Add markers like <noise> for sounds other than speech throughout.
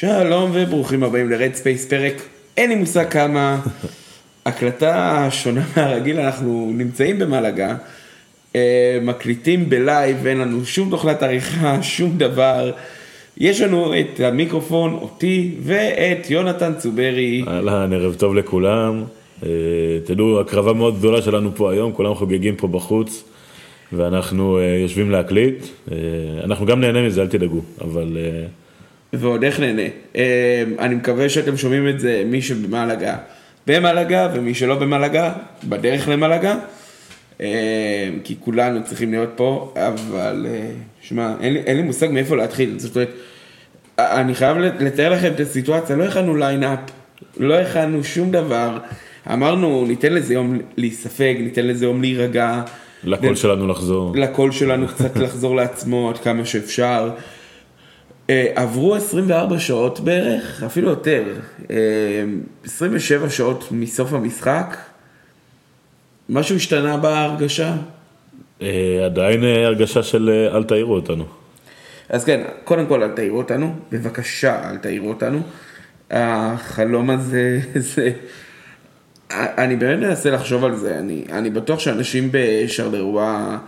שלום וברוכים הבאים ל Red Space פרק, אין לי מושג כמה, <laughs> הקלטה שונה מהרגיל, אנחנו נמצאים במלגה, אה, מקליטים בלייב, אין לנו שום תוכנת עריכה, <laughs> שום דבר. יש לנו את המיקרופון, אותי, ואת יונתן צוברי. אהלן, ערב טוב לכולם. אה, תדעו, ההקרבה מאוד גדולה שלנו פה היום, כולם חוגגים פה בחוץ, ואנחנו אה, יושבים להקליט. אנחנו גם נהנה מזה, אל תדאגו, אבל... ועוד איך נהנה. אני מקווה שאתם שומעים את זה, מי שבמלגה, במלגה, ומי שלא במלגה, בדרך למלגה. כי כולנו צריכים להיות פה, אבל שמע, אין, אין לי מושג מאיפה להתחיל. זאת אומרת, אני חייב לתאר לכם את הסיטואציה, לא הכנו ליינאפ, לא הכנו שום דבר. אמרנו, ניתן לזה יום להיספג, ניתן לזה יום להירגע. לקול שלנו לחזור. לקול שלנו קצת לחזור לעצמו עד כמה שאפשר. אה, עברו 24 שעות בערך, אפילו יותר, 27 אה, שעות מסוף המשחק. משהו השתנה בהרגשה? אה, עדיין הרגשה של אל תעירו אותנו. אז כן, קודם כל אל תעירו אותנו, בבקשה אל תעירו אותנו. החלום הזה, <laughs> זה... אני באמת מנסה לחשוב על זה, אני, אני בטוח שאנשים בשרלרואה,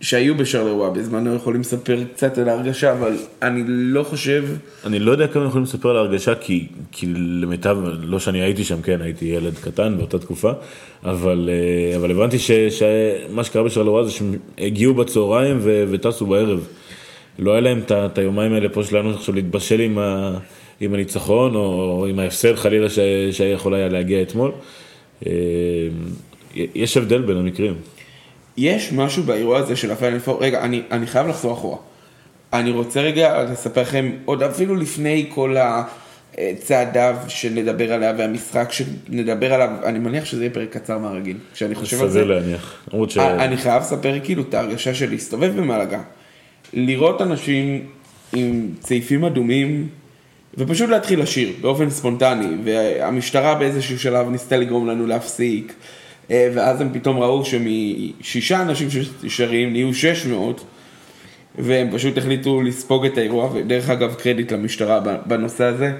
שהיו בשרלרואה בזמנו יכולים לספר קצת על ההרגשה, אבל אני לא חושב... אני לא יודע כמה יכולים לספר על ההרגשה, כי, כי למיטב, לא שאני הייתי שם, כן, הייתי ילד קטן באותה תקופה, אבל, אה, אבל הבנתי ש, שמה שקרה בשרלרואה זה שהם הגיעו בצהריים ו, וטסו בערב. לא היה להם את היומיים האלה פה שלנו עכשיו להתבשל עם ה... עם הניצחון או עם ההפסד חלילה שהיה יכול היה להגיע אתמול. אה, יש הבדל בין המקרים. יש משהו באירוע הזה של הפיינל פור, רגע, אני, אני חייב לחזור אחורה. אני רוצה רגע לספר לכם, עוד אפילו לפני כל הצעדיו שנדבר עליה והמשחק שנדבר עליו, אני מניח שזה יהיה פרק קצר מהרגיל, כשאני חושב על זה. סביר להניח. ש... אני חייב לספר כאילו את ההרגשה של להסתובב במלגה, לראות אנשים עם צעיפים אדומים ופשוט להתחיל לשיר באופן ספונטני, והמשטרה באיזשהו שלב ניסתה לגרום לנו להפסיק, ואז הם פתאום ראו שמשישה אנשים ששרים נהיו 600, והם פשוט החליטו לספוג את האירוע, ודרך אגב קרדיט למשטרה בנושא הזה,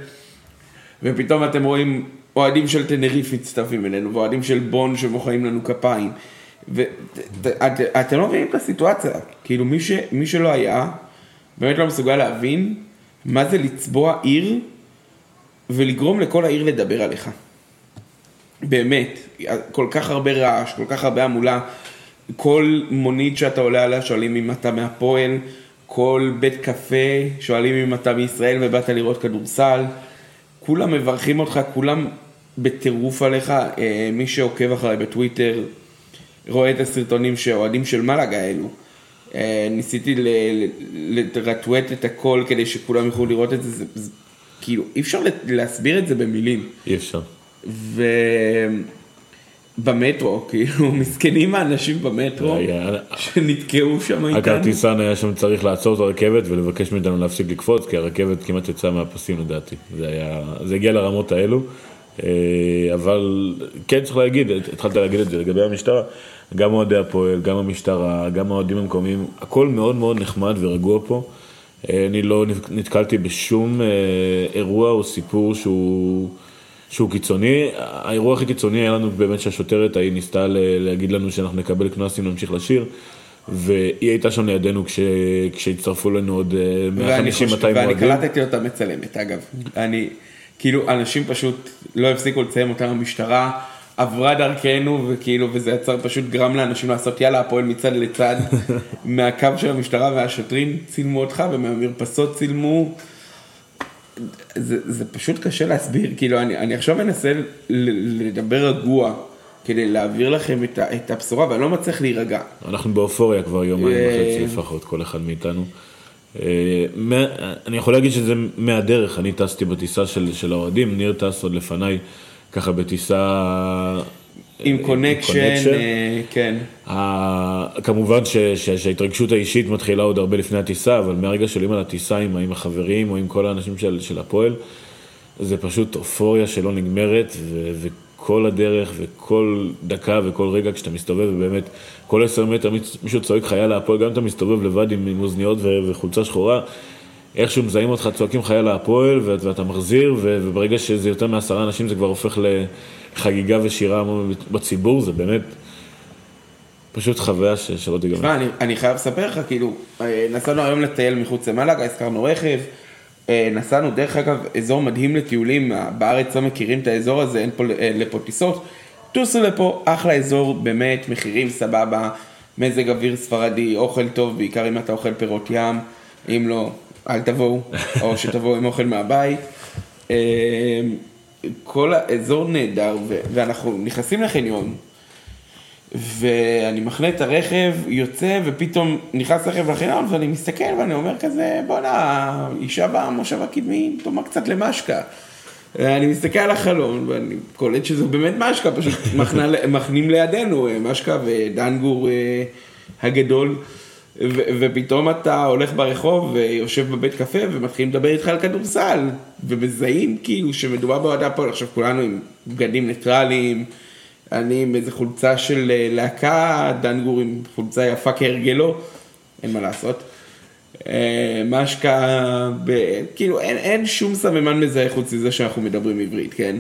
ופתאום אתם רואים אוהדים של טנריף מצטרפים אלינו, ואוהדים של בון שמוחאים לנו כפיים, ואתם לא מבינים את הסיטואציה, כאילו מי, ש, מי שלא היה, באמת לא מסוגל להבין מה זה לצבוע עיר ולגרום לכל העיר לדבר עליך. באמת, כל כך הרבה רעש, כל כך הרבה המולה, כל מונית שאתה עולה עליה שואלים אם אתה מהפועל, כל בית קפה שואלים אם אתה מישראל ובאת לראות כדורסל, כולם מברכים אותך, כולם בטירוף עליך, אה, מי שעוקב אחריי בטוויטר רואה את הסרטונים שאוהדים של מלאגה האלו. אה, ניסיתי לרטווט את הכל כדי שכולם יוכלו לראות את זה, זה, זה כאילו אי אפשר להסביר את זה במילים. אי אפשר. ובמטרו, כאילו מסכנים האנשים במטרו שנתקעו שם איתנו. הכרטיסן היה שם צריך לעצור את הרכבת ולבקש מאיתנו להפסיק לקפוץ, כי הרכבת כמעט יצאה מהפסים לדעתי. זה היה, זה הגיע לרמות האלו. אה, אבל כן צריך להגיד, התחלת להגיד את זה לגבי המשטרה, גם אוהדי הפועל, גם המשטרה, גם האוהדים המקומיים, הכל מאוד מאוד נחמד ורגוע פה. אה, אני לא נתקלתי בשום אה, אירוע או סיפור שהוא, שהוא קיצוני. האירוע הכי קיצוני היה לנו באמת שהשוטרת ההיא ניסתה להגיד לנו שאנחנו נקבל קנס אם נמשיך לשיר. והיא הייתה שם לידינו כש... כשהצטרפו לנו עוד 150-200 אוהדים. ואני קלטתי אותה מצלמת, אגב. אני, כאילו, אנשים פשוט לא הפסיקו לציין אותם במשטרה. עברה דרכנו וכאילו וזה יצר פשוט גרם לאנשים לעשות יאללה הפועל מצד לצד <laughs> מהקו של המשטרה והשוטרים צילמו אותך ומהמרפסות צילמו. זה, זה פשוט קשה להסביר כאילו אני, אני עכשיו מנסה לדבר רגוע כדי להעביר לכם את, ה, את הבשורה ואני לא מצליח להירגע. אנחנו באופוריה כבר יומיים אה, וחצי לפחות כל אחד מאיתנו. אה, אני יכול להגיד שזה מהדרך אני טסתי בטיסה של, של האוהדים ניר טס עוד לפניי. ככה בטיסה... עם connection, אה, כן. כמובן שההתרגשות האישית מתחילה עוד הרבה לפני הטיסה, אבל מהרגע שעולים על הטיסה עם, עם החברים או עם כל האנשים של, של הפועל, זה פשוט אופוריה שלא נגמרת, ו, וכל הדרך וכל דקה וכל רגע כשאתה מסתובב, ובאמת כל עשר מטר מישהו צועק חייל להפועל, גם אם אתה מסתובב לבד עם, עם אוזניות וחולצה שחורה, איכשהו מזהים אותך, צועקים לך יאללה הפועל, ואת- ואתה מחזיר, ו- וברגע שזה יותר מעשרה אנשים זה כבר הופך לחגיגה ושירה בציבור, זה באמת פשוט חוויה ש- שלא תיגמר. תשמע, אני, אני חייב לספר לך, כאילו, אה, נסענו היום לטייל מחוץ למלאגה, הזכרנו רכב, אה, נסענו, דרך אגב, אזור מדהים לטיולים, אה, בארץ לא מכירים את האזור הזה, אין פה לפה טיסות, טוסו לפה, אחלה אזור, באמת, מחירים סבבה, מזג אוויר ספרדי, אוכל טוב, בעיקר אם אתה אוכל פירות ים, אם לא, אל תבואו, או שתבואו עם אוכל מהבית. כל האזור נהדר, ואנחנו נכנסים לחניון, ואני מחנה את הרכב, יוצא, ופתאום נכנס רכב לחניון, ואני מסתכל ואני אומר כזה, בואנה, אישה במושב הקדמי, דומה קצת למשקה. אני מסתכל על החלון, ואני קולט שזו באמת משקה, פשוט <laughs> מחנה, מחנים לידינו, אה, משקה ודנגור אה, הגדול. ו- ופתאום אתה הולך ברחוב ויושב בבית קפה ומתחילים לדבר איתך על כדורסל ומזהים כאילו שמדובר באוהדי הפועל עכשיו כולנו עם בגדים ניטרליים אני עם איזה חולצה של אה, להקה, דנגור עם חולצה יפה כהרגלו, אין מה לעשות. אה, משקה, ב... כאילו אין, אין שום סממן מזהה חוץ מזה שאנחנו מדברים עברית, כן?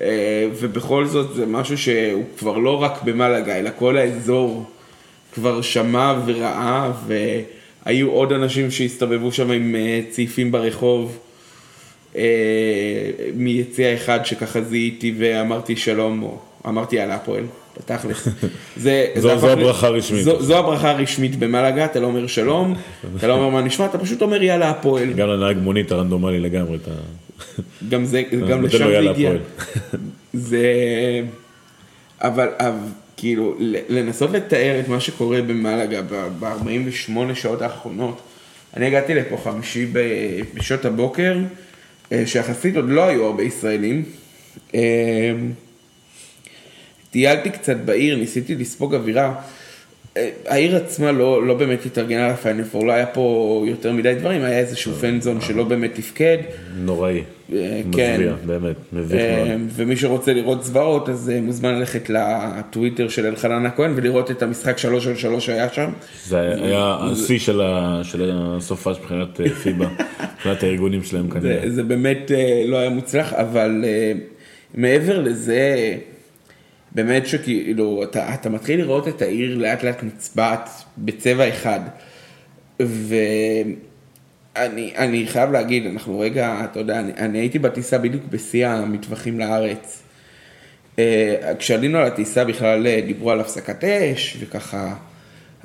אה, ובכל זאת זה משהו שהוא כבר לא רק במלאגה, אלא כל האזור כבר שמע וראה, והיו עוד אנשים שהסתובבו שם עם אה, צעיפים ברחוב. אה, מיציע אחד שככה זיהיתי ואמרתי שלום, או אמרתי יאללה הפועל, בתכלס. <laughs> זה, זו- זה זו הברכה הרשמית. זו, זו הברכה הרשמית במלאגה, אתה לא אומר שלום, אתה לא אומר מה נשמע, אתה פשוט אומר יאללה הפועל. גם לנהג מונית הרנדומלי לגמרי, אתה... גם זה, גם לשם זה הגיע. זה... אבל, אבל כאילו, לנסות לתאר את מה שקורה במלאגה ב-48 שעות האחרונות. אני הגעתי לפה חמישי בשעות הבוקר, אה, שיחסית עוד לא היו הרבה ישראלים. אה, טיילתי קצת בעיר, ניסיתי לספוג אווירה. אה, העיר עצמה לא, לא באמת התארגנה לפיינל פור, לא היה פה יותר מדי דברים, היה איזשהו פנזון שלא באמת תפקד. נוראי. אה, כן. מזוויע, באמת, מביך אה, מאוד. ומי שרוצה לראות זוועות, אז אה, מוזמן ללכת לטוויטר של אלחנן הכהן ולראות את המשחק 3 על 3 שהיה שם. זה היה השיא של ה- של הסופש מבחינת אה, פיבה, <laughs> מבחינת הארגונים שלהם זה, כנראה. זה באמת אה, לא היה מוצלח, אבל אה, מעבר לזה, באמת שכאילו, אתה, אתה מתחיל לראות את העיר לאט לאט נצבעת בצבע אחד. ואני אני חייב להגיד, אנחנו רגע, אתה יודע, אני, אני הייתי בטיסה בדיוק בשיא המטווחים לארץ. אה, כשעלינו על הטיסה בכלל אה, דיברו על הפסקת אש, וככה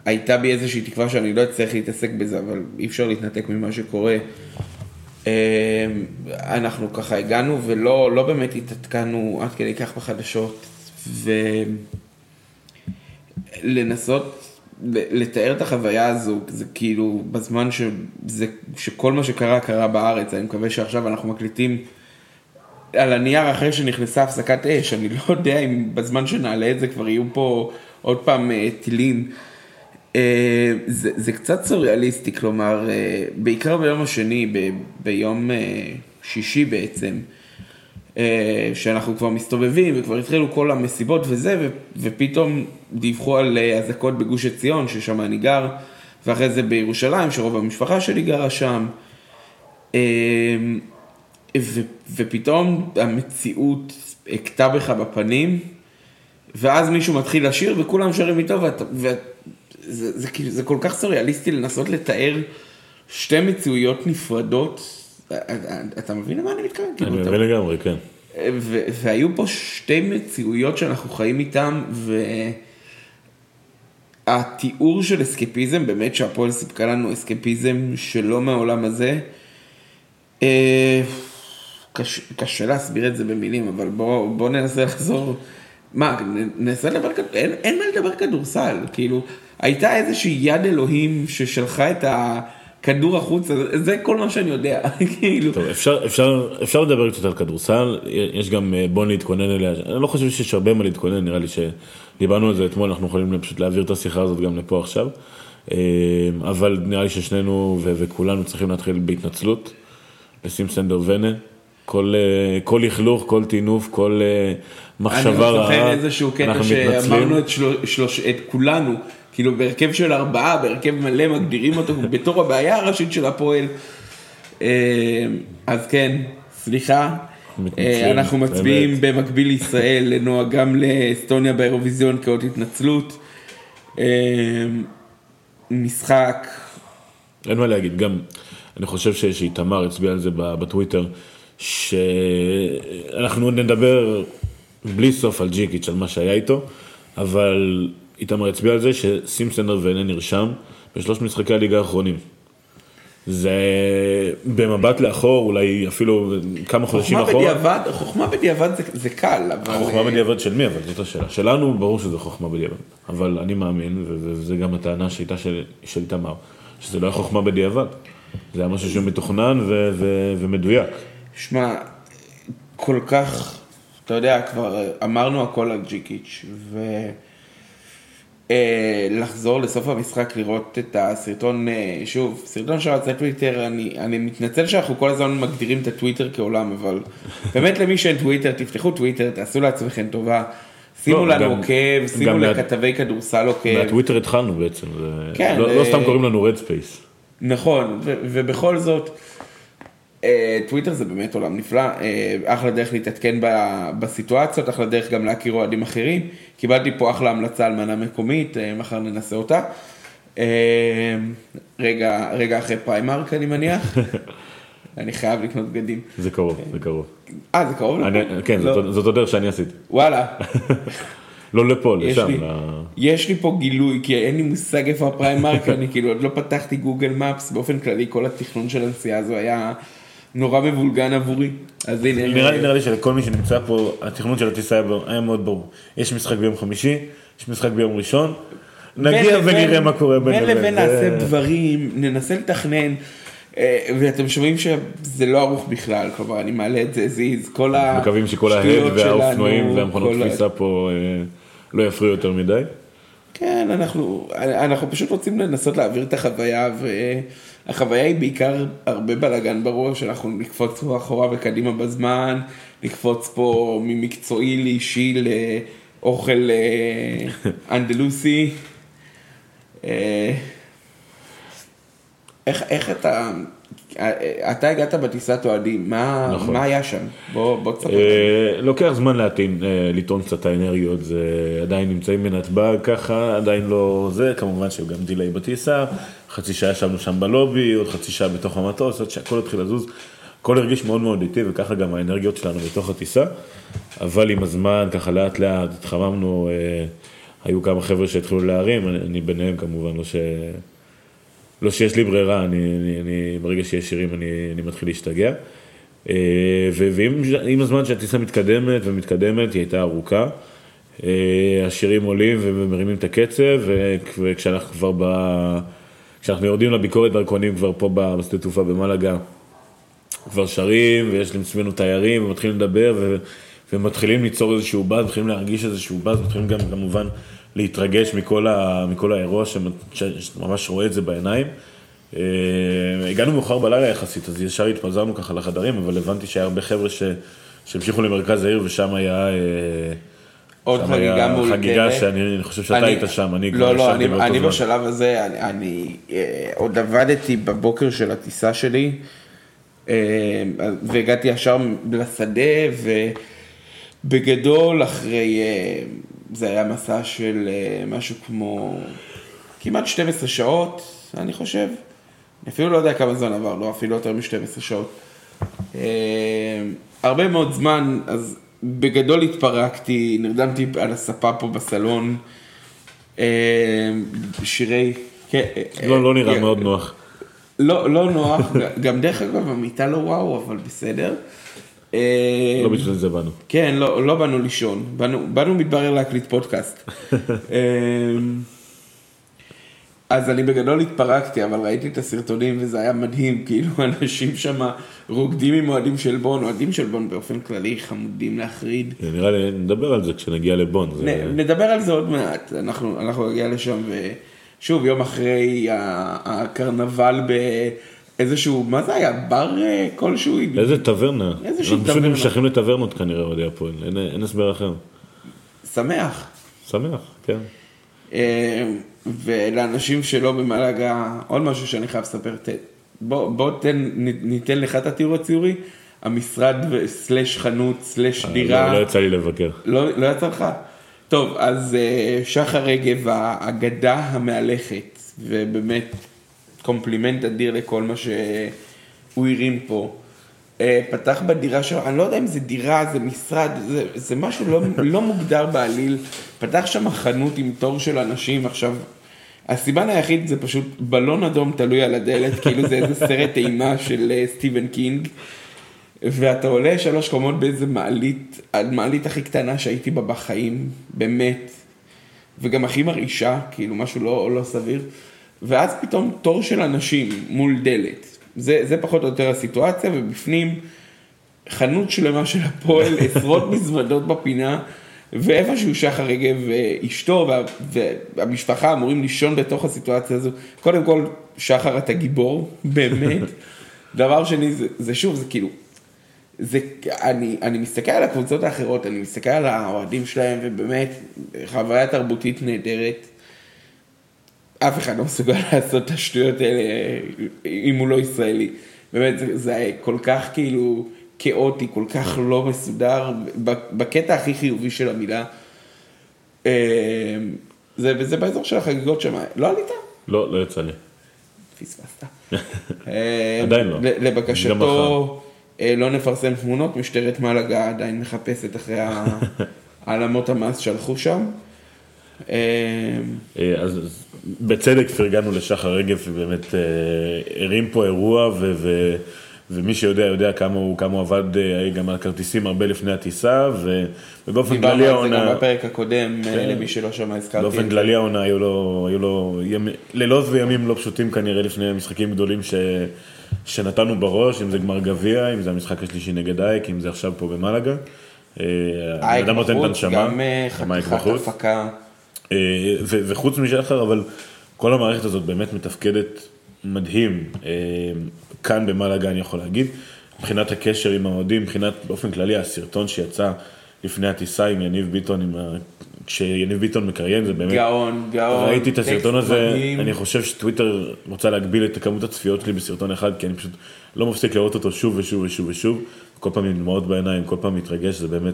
הייתה בי איזושהי תקווה שאני לא אצטרך להתעסק בזה, אבל אי אפשר להתנתק ממה שקורה. אה, אנחנו ככה הגענו ולא לא באמת התעדכנו עד כדי כך בחדשות, ולנסות לתאר את החוויה הזו, זה כאילו בזמן שזה, שכל מה שקרה קרה בארץ, אני מקווה שעכשיו אנחנו מקליטים על הנייר אחרי שנכנסה הפסקת אש, אני לא יודע אם בזמן שנעלה את זה כבר יהיו פה עוד פעם אה, טילים. אה, זה, זה קצת סוריאליסטי, כלומר, אה, בעיקר ביום השני, ב, ביום שישי בעצם, שאנחנו כבר מסתובבים וכבר התחילו כל המסיבות וזה, ופתאום דיווחו על אה, אזעקות בגוש עציון, ששם אני גר, ואחרי זה בירושלים, שרוב המשפחה שלי גרה שם. אה, ו, ופתאום המציאות הכתה בך בפנים, ואז מישהו מתחיל לשיר וכולם שרים איתו, ואתה, וזה זה, זה, זה כל כך סוריאליסטי לנסות לתאר שתי מציאויות נפרדות. אתה מבין למה אני מתכוון? אני כאילו, מבין לגמרי, כן. והיו פה שתי מציאויות שאנחנו חיים איתן, והתיאור של אסקפיזם, באמת שהפועל סיפקה לנו אסקפיזם שלא מהעולם הזה. אה, קשה, קשה להסביר את זה במילים, אבל בוא, בוא ננסה לחזור. מה, ננסה לדבר, כד- אין, אין מה לדבר כדורסל, כאילו, הייתה איזושהי יד אלוהים ששלחה את הכדור החוצה, זה כל מה שאני יודע, <laughs> כאילו. טוב, אפשר, אפשר, אפשר לדבר קצת על כדורסל, יש גם אה, בוא נתכונן אליה, אני לא חושב שיש הרבה מה להתכונן, נראה לי שדיברנו על זה אתמול, אנחנו יכולים פשוט להעביר את השיחה הזאת גם לפה עכשיו, אה, אבל נראה לי ששנינו ו- וכולנו צריכים להתחיל בהתנצלות, לשים סנדר ונה, כל, אה, כל לכלוך, כל טינוף, כל מחשבה אני רעה, לא זוכר איזשהו קטע אנחנו שאמרנו מתנצלים. את, של, שלוש, את כולנו, כאילו בהרכב של ארבעה, בהרכב מלא מגדירים אותו <laughs> בתור הבעיה הראשית של הפועל. אה, אז כן, סליחה. מתנצלים, אה, אנחנו באמת. מצביעים במקביל לישראל, לנועה גם לאסטוניה באירוויזיון כאות התנצלות. אה, משחק, אין מה להגיד, גם אני חושב שאיתמר הצביע על זה בטוויטר, שאנחנו עוד נדבר בלי סוף על ג'יקיץ', על מה שהיה איתו, אבל איתמר הצביע על זה שסימפסנר ואינה נרשם בשלוש משחקי הליגה האחרונים. זה במבט לאחור, אולי אפילו כמה חודשים חוכמה אחורה. בדיעבד, חוכמה בדיעבד זה, זה קל, אבל... חוכמה אה, בדיעבד של מי, אבל זאת השאלה. שלנו, ברור שזה חוכמה בדיעבד. אבל אני מאמין, ו- וזה גם הטענה שהייתה של של איתמר, שזה לא היה חוכמה בדיעבד. זה היה משהו שהוא מתוכנן ו- ו- ומדויק. שמע, כל כך, אתה יודע, כבר אמרנו הכל על ג'יקיץ', ולחזור לסוף המשחק לראות את הסרטון, אה, שוב, סרטון של יוצא טוויטר, אני, אני מתנצל שאנחנו כל הזמן מגדירים את הטוויטר כעולם, אבל <laughs> באמת למי שאין טוויטר, תפתחו טוויטר, תעשו לעצמכם טובה, שימו לא, לנו עוקב, שימו גם מה- לכתבי כדורסל עוקב. מהטוויטר התחלנו בעצם. כן, לא לא אה, סתם קוראים לנו Red Space. נכון, ו- ובכל זאת, אה, טוויטר זה באמת עולם נפלא, אה, אחלה דרך להתעדכן בסיטואציות, אחלה דרך גם להכיר אוהדים אחרים. קיבלתי פה אחלה המלצה על מנה מקומית, אה, מחר ננסה אותה. אה, רגע, רגע אחרי Primark אני מניח. <laughs> אני חייב לקנות בגדים. זה קרוב, זה קרוב. אה, זה קרוב אני-? כן, לא. זאת- הדרך שאני עשיתי. וואלה, <laughs> לא לפה, לשם. לי, ל- יש לי פה גילוי, כי אין לי מושג איפה הפריימרק, <laughs> אני כאילו עוד לא פתחתי גוגל מפס, באופן כללי כל התכנון של הנסיעה הזו היה נורא מבולגן עבורי. אז הנה, נראה לי, נראה לי שלכל מי שנמצא פה, התכנון של הטיסה היה מאוד ברור. יש משחק ביום חמישי, יש משחק ביום ראשון, נגיע ונראה לבין- מה קורה בין בין לבין זה- נעשה דברים, ננסה לתכנן, אה, ואתם שומעים שזה לא ערוך בכלל, כלומר אני מעלה את זה זיז, כל מקווים שכל ההד השטויות והאופנועים שלנו, והמכונות תפיסה פה אה, לא יפריעו יותר מדי. כן, אנחנו, אנחנו פשוט רוצים לנסות להעביר את החוויה, והחוויה היא בעיקר הרבה בלאגן בראש, אנחנו נקפוץ פה אחורה וקדימה בזמן, נקפוץ פה ממקצועי לאישי לאוכל אה, <laughs> אנדלוסי. אה, איך, איך אתה, אתה הגעת בטיסת אוהדים, מה, נכון. מה היה שם? בוא, בוא תספר. אה, לוקח זמן להטעין, אה, לטעון קצת את האנרגיות, זה עדיין נמצאים בנתב"ג ככה, עדיין לא זה, כמובן שהוא גם דיליי בטיסה, חצי שעה ישבנו שם בלובי, עוד חצי שעה בתוך המטוס, עד שהכל התחיל לזוז, הכל הרגיש מאוד מאוד איטי וככה גם האנרגיות שלנו בתוך הטיסה, אבל עם הזמן ככה לאט לאט התחממנו, אה, היו כמה חבר'ה שהתחילו להרים, אני, אני ביניהם כמובן, לא ש... לא שיש לי ברירה, אני, אני, אני ברגע שיש שירים אני, אני מתחיל להשתגע. אה, ועם עם הזמן שהטיסה מתקדמת ומתקדמת, היא הייתה ארוכה. אה, השירים עולים ומרימים את הקצב, וכשאנחנו כבר ב... כשאנחנו יורדים לביקורת דרכונים כבר פה בשדה תעופה במלאגה, כבר שרים ויש לעצמנו תיירים ומתחילים לדבר ו... ומתחילים ליצור איזשהו באז, מתחילים להרגיש איזשהו באז, מתחילים גם כמובן להתרגש מכל, ה... מכל האירוע שמ- שממש רואה את זה בעיניים. אה, הגענו מאוחר בלילה יחסית, אז ישר התפזרנו ככה לחדרים, אבל הבנתי שהיה הרבה חבר'ה ש... שהמשיכו למרכז העיר ושם היה... אה, עוד חגיגה היה מאולתרת. חגיגה שאני אני חושב שאתה אני- היית שם, אני כבר לא, לא, ישבתי אני, באותו אני זמן. בשלב הזה, אני, אני אה, עוד עבדתי בבוקר של הטיסה שלי, אה, והגעתי ישר לשדה, ובגדול אחרי, אה, זה היה מסע של אה, משהו כמו כמעט 12 שעות, אני חושב. אני אפילו לא יודע כמה זמן עבר, לא אפילו יותר מ-12 שעות. אה, הרבה מאוד זמן, אז בגדול התפרקתי, נרדמתי על הספה פה בסלון, שירי... כן, לא, לא נראה אה, מאוד נוח. לא, לא נוח, גם דרך אגב המיטה לא וואו, אבל בסדר. לא בשביל זה באנו. כן, לא, לא באנו לישון, באנו, באנו מתברר להקליט פודקאסט. <laughs> אמ, אז אני בגדול התפרקתי, אבל ראיתי את הסרטונים וזה היה מדהים, כאילו <laughs> אנשים שם רוקדים עם אוהדים של בון, אוהדים של בון באופן כללי חמודים להחריד. נראה לי, נדבר על זה כשנגיע לבון. זה- נ, נדבר על זה עוד מעט, אנחנו, אנחנו נגיע לשם ושוב יום אחרי הקרנבל באיזשהו, מה זה היה, בר אה, כלשהו? איזה טברנה. איזושהי אנחנו פשוט טברנה. נמשכים לטברנות כנראה אוהדי הפועל, אין- אין הסבר אחר. שמח. שמח, כן. אה, ולאנשים שלא במלאגה, עוד משהו שאני חייב לספר, ת- בוא, בוא תן, ניתן לך את התיאור הציורי, המשרד slash חנות slash דירה. לא, לא יצא לי לבקר. לא, לא יצא לך? טוב, אז אה, שחר רגב, האגדה המהלכת, ובאמת קומפלימנט אדיר לכל מה שהוא הרים פה. אה, פתח בדירה שלו, אני לא יודע אם זה דירה, זה משרד, זה, זה משהו לא, <laughs> לא מוגדר בעליל. פתח שם חנות עם תור של אנשים, עכשיו, הסימן היחיד זה פשוט בלון אדום תלוי על הדלת, כאילו זה איזה סרט אימה של אה, סטיבן קינג. ואתה עולה שלוש קומות באיזה מעלית, המעלית הכי קטנה שהייתי בה בחיים, באמת, וגם הכי מרעישה, כאילו משהו לא, לא סביר, ואז פתאום תור של אנשים מול דלת, זה, זה פחות או יותר הסיטואציה, ובפנים חנות שלמה של הפועל, <laughs> עשרות מזוודות בפינה, ואיפשהו שחר רגב ואשתו וה, והמשפחה אמורים לישון בתוך הסיטואציה הזו. קודם כל, שחר אתה גיבור, באמת. <laughs> דבר שני, זה, זה שוב, זה כאילו, זה, אני, אני מסתכל על הקבוצות האחרות, אני מסתכל על האוהדים שלהם, ובאמת, חוויה תרבותית נהדרת. אף אחד לא מסוגל <laughs> לעשות את השטויות האלה אם הוא לא ישראלי. באמת, זה, זה כל כך כאילו כאוטי, כל כך לא מסודר, בקטע הכי חיובי של המילה. אה, זה, וזה באזור של החגיגות שם. לא עלית? לא, לא יצא לי. פספסת. <laughs> אה, עדיין לא. לבקשתו, אה, לא נפרסם תמונות, משטרת מלאגה עדיין מחפשת אחרי <laughs> העלמות המס שהלכו שם. אה, אה, אז בצדק פרגנו לשחר רגב, ובאמת אה, הרים פה אירוע, ו, ו, ומי שיודע, יודע כמה הוא, כמה הוא עבד אה, גם על כרטיסים הרבה לפני הטיסה, ו, ובאופן דיברנו כללי על זה גם העונה, בפרק הקודם, אה, כן. למי שלא שמע הזכרתי. באופן. כללי העונה היו לו, היו לו ימ, לילות וימים לא פשוטים כנראה לפני משחקים גדולים ש, שנתנו בראש, אם זה גמר גביע, אם זה המשחק השלישי נגד אייק, אם זה עכשיו פה במלאגה. אייק בחוץ, גם חתיכת. הפקה. אה, ו- וחוץ משחר, אבל כל המערכת הזאת באמת מתפקדת מדהים. אה, כאן במלאגה אני יכול להגיד, מבחינת הקשר עם האוהדים, מבחינת באופן כללי הסרטון שיצא לפני הטיסה עם יניב ביטון, עם ה... כשיניב ביטון מקריין, זה באמת... גאון, גאון. ראיתי את הסרטון הזה, מדהים. אני חושב שטוויטר רוצה להגביל את כמות הצפיות שלי בסרטון אחד, כי אני פשוט לא מפסיק לראות אותו שוב ושוב ושוב ושוב, כל פעם עם דמעות בעיניים, כל פעם מתרגש, זה באמת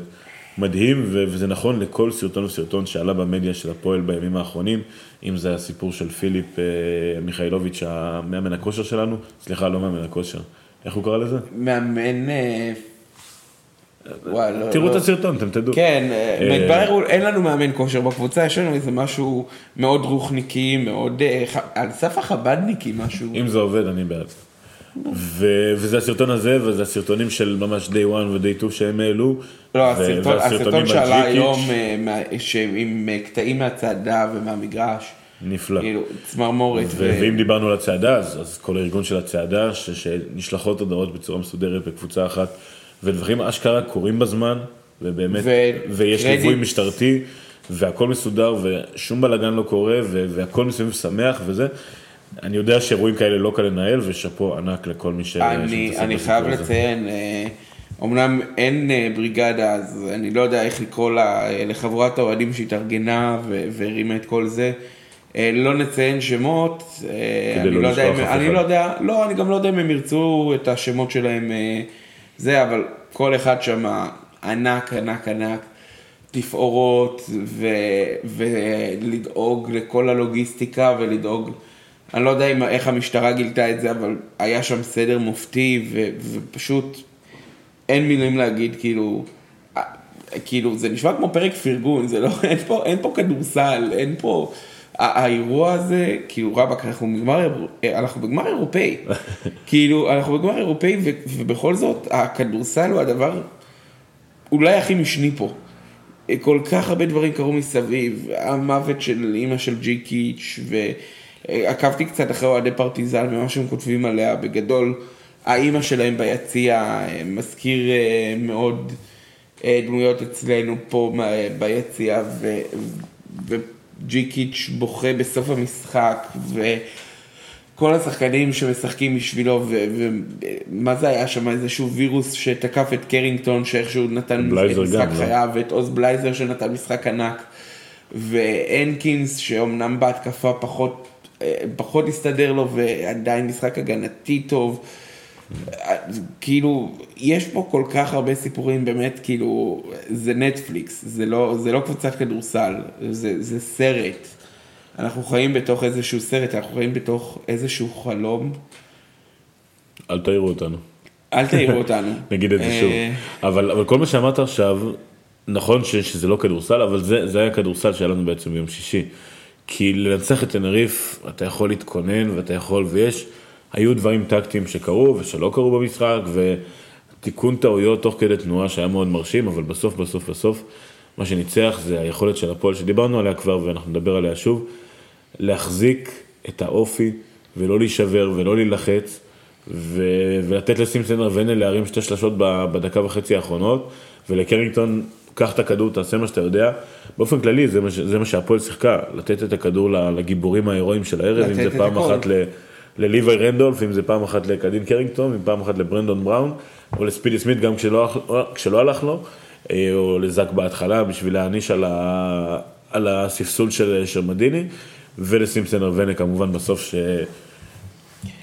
מדהים, וזה נכון לכל סרטון וסרטון שעלה במדיה של הפועל בימים האחרונים, אם זה הסיפור של פיליפ אה, מיכאילוביץ', המאמן הכושר שלנו, סליחה, לא מאמן הכושר, איך הוא קרא לזה? מאמן... אה, וואי, לא- תראו לא- את הסרטון, אתם תדעו. כן, אה, אה, מתברר, אין לנו מאמן כושר בקבוצה, יש לנו איזה משהו מאוד רוחניקי, מאוד אה, ח- על סף החבדניקי משהו. אם זה עובד, אני בעד. ו- וזה הסרטון הזה, וזה הסרטונים של ממש day one ו-day 2 שהם העלו. לא, הסרטון, הסרטון על שעלה היום אה, עם אה, קטעים מהצעדה ומהמגרש, נפלא. כאילו צמרמורת. ו- ו- ואם דיברנו על הצעדה, אז, אז כל הארגון של הצעדה, ש- שנשלחות הודעות בצורה מסודרת בקבוצה אחת, ודברים אשכרה קורים בזמן, ובאמת, ו- ויש קרדיט. ליווי משטרתי, והכל מסודר, ושום בלאגן לא קורה, והכל מסביב שמח וזה. אני יודע שאירועים כאלה לא קל לנהל, ושאפו ענק לכל מי ש... אני, אני חייב. לציין, אה, אמנם אין אה, בריגדה, אז אני לא יודע איך לקרוא לה, אה, לחבורת האוהדים שהתארגנה והרימה את כל זה. לא נציין שמות, אני לא לא יודע, אם, אני. לא יודע, לא, אני גם לא יודע אם הם ירצו את השמות שלהם, זה, אבל כל אחד שם ענק, ענק, ענק, תפאורות, ו, ולדאוג לכל הלוגיסטיקה ולדאוג, אני לא יודע אם, איך המשטרה גילתה את זה, אבל היה שם סדר מופתי, ו, ופשוט אין מילים להגיד, כאילו, אה, כאילו, זה נשמע כמו פרק פרגון, זה לא, אין פה, אין פה כדורסל, אין פה, האירוע הזה, כאילו, רבאק, אנחנו בגמר, אירו- אנחנו בגמר אירופאי, <laughs> כאילו, אנחנו בגמר אירופאי, ו, ובכל זאת, הכדורסל הוא הדבר אולי הכי משני פה. כל כך הרבה דברים קרו מסביב, המוות של אימא של ג'י קיץ', ועקבתי קצת אחרי אוהדי פרטיזן ומה שהם כותבים עליה, בגדול, האימא שלהם ביציע אה, מזכיר אה, מאוד אה, דמויות אצלנו פה ביציע, וג'י קיץ' בוכה בסוף המשחק, ו... כל השחקנים שמשחקים בשבילו, ומה זה היה שם, איזשהו וירוס שתקף את קרינגטון, שאיכשהו נתן משחק גם, לא? חייו, ואת עוז בלייזר שנתן משחק ענק, והנקינס, שאומנם בהתקפה פחות פחות הסתדר לו ועדיין משחק הגנתי טוב. כאילו, יש פה כל כך הרבה סיפורים, באמת, כאילו, זה נטפליקס, זה לא, זה לא קבוצת כדורסל, זה, זה סרט. אנחנו חיים בתוך איזשהו סרט, אנחנו חיים בתוך איזשהו חלום. אל תעירו אותנו. אל תעירו אותנו. <laughs> נגיד את זה שוב. אה, אבל, אבל כל מה שאמרת עכשיו, נכון ש, שזה לא כדורסל, אבל זה, זה היה כדורסל שהיה לנו בעצם ביום שישי. כי לנצח את תנריף, אתה יכול להתכונן ואתה יכול, ויש, היו דברים טקטיים שקרו ושלא קרו במשחק, ותיקון טעויות תוך כדי תנועה שהיה מאוד מרשים, אבל בסוף, בסוף, בסוף, מה שניצח זה היכולת של הפועל שדיברנו עליה כבר ואנחנו נדבר עליה שוב, להחזיק את האופי ולא להישבר ולא להילחץ. ו- ולתת לסימפסון רבנה להרים שתי שלשות בדקה וחצי האחרונות, ולקרינגטון, קח את הכדור, תעשה מה שאתה יודע. באופן כללי, זה מה, זה מה שהפועל שיחקה, לתת את הכדור לגיבורים ההירואיים של הערב, אם זה פעם הכל. אחת ל- לליווי רנדולף, אם זה פעם אחת לקדין קרינגטון, אם פעם אחת לברנדון בראון, או לספידי סמית גם כשלא, כשלא הלך לו, אה, או לזאק בהתחלה בשביל להעניש על, ה- על הספסול של, של מדיני, ולסימפסון רבנה כמובן בסוף ש...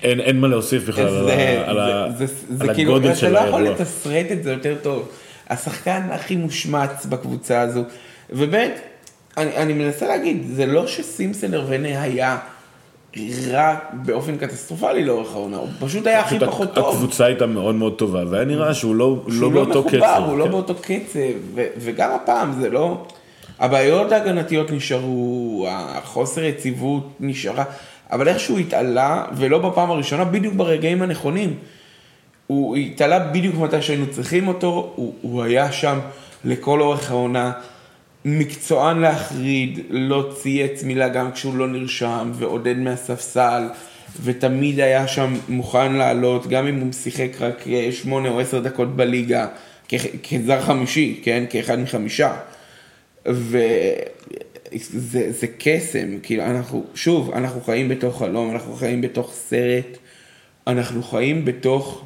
אין, אין מה להוסיף בכלל על, זה, על, זה, זה, על זה הגודל אתה של לא יכול האירוע. לתסרט את זה יותר טוב. השחקן הכי מושמץ בקבוצה הזו, ובאמת, אני, אני מנסה להגיד, זה לא שסימפסון ארבנה היה רע באופן קטסטרופלי לאורך העונה, הוא פשוט היה הכי פחות טוב. הקבוצה הייתה מאוד מאוד טובה, והיה נראה שהוא לא, שהוא לא באותו קצב. מחובר, הוא לא כן. באותו קצב, ו- וגם הפעם זה לא... הבעיות ההגנתיות נשארו, החוסר יציבות נשארה, אבל איכשהו התעלה, ולא בפעם הראשונה, בדיוק ברגעים הנכונים. הוא התעלה בדיוק מתי שהיינו צריכים אותו, הוא, הוא היה שם לכל אורך העונה, מקצוען להחריד, לא צייץ מילה גם כשהוא לא נרשם, ועודד מהספסל, ותמיד היה שם מוכן לעלות, גם אם הוא שיחק רק אה, שמונה או עשר דקות בליגה, כזר חמישי, כן? כאחד מחמישה. וזה זה קסם, כאילו אנחנו, שוב, אנחנו חיים בתוך חלום, אנחנו חיים בתוך סרט, אנחנו חיים בתוך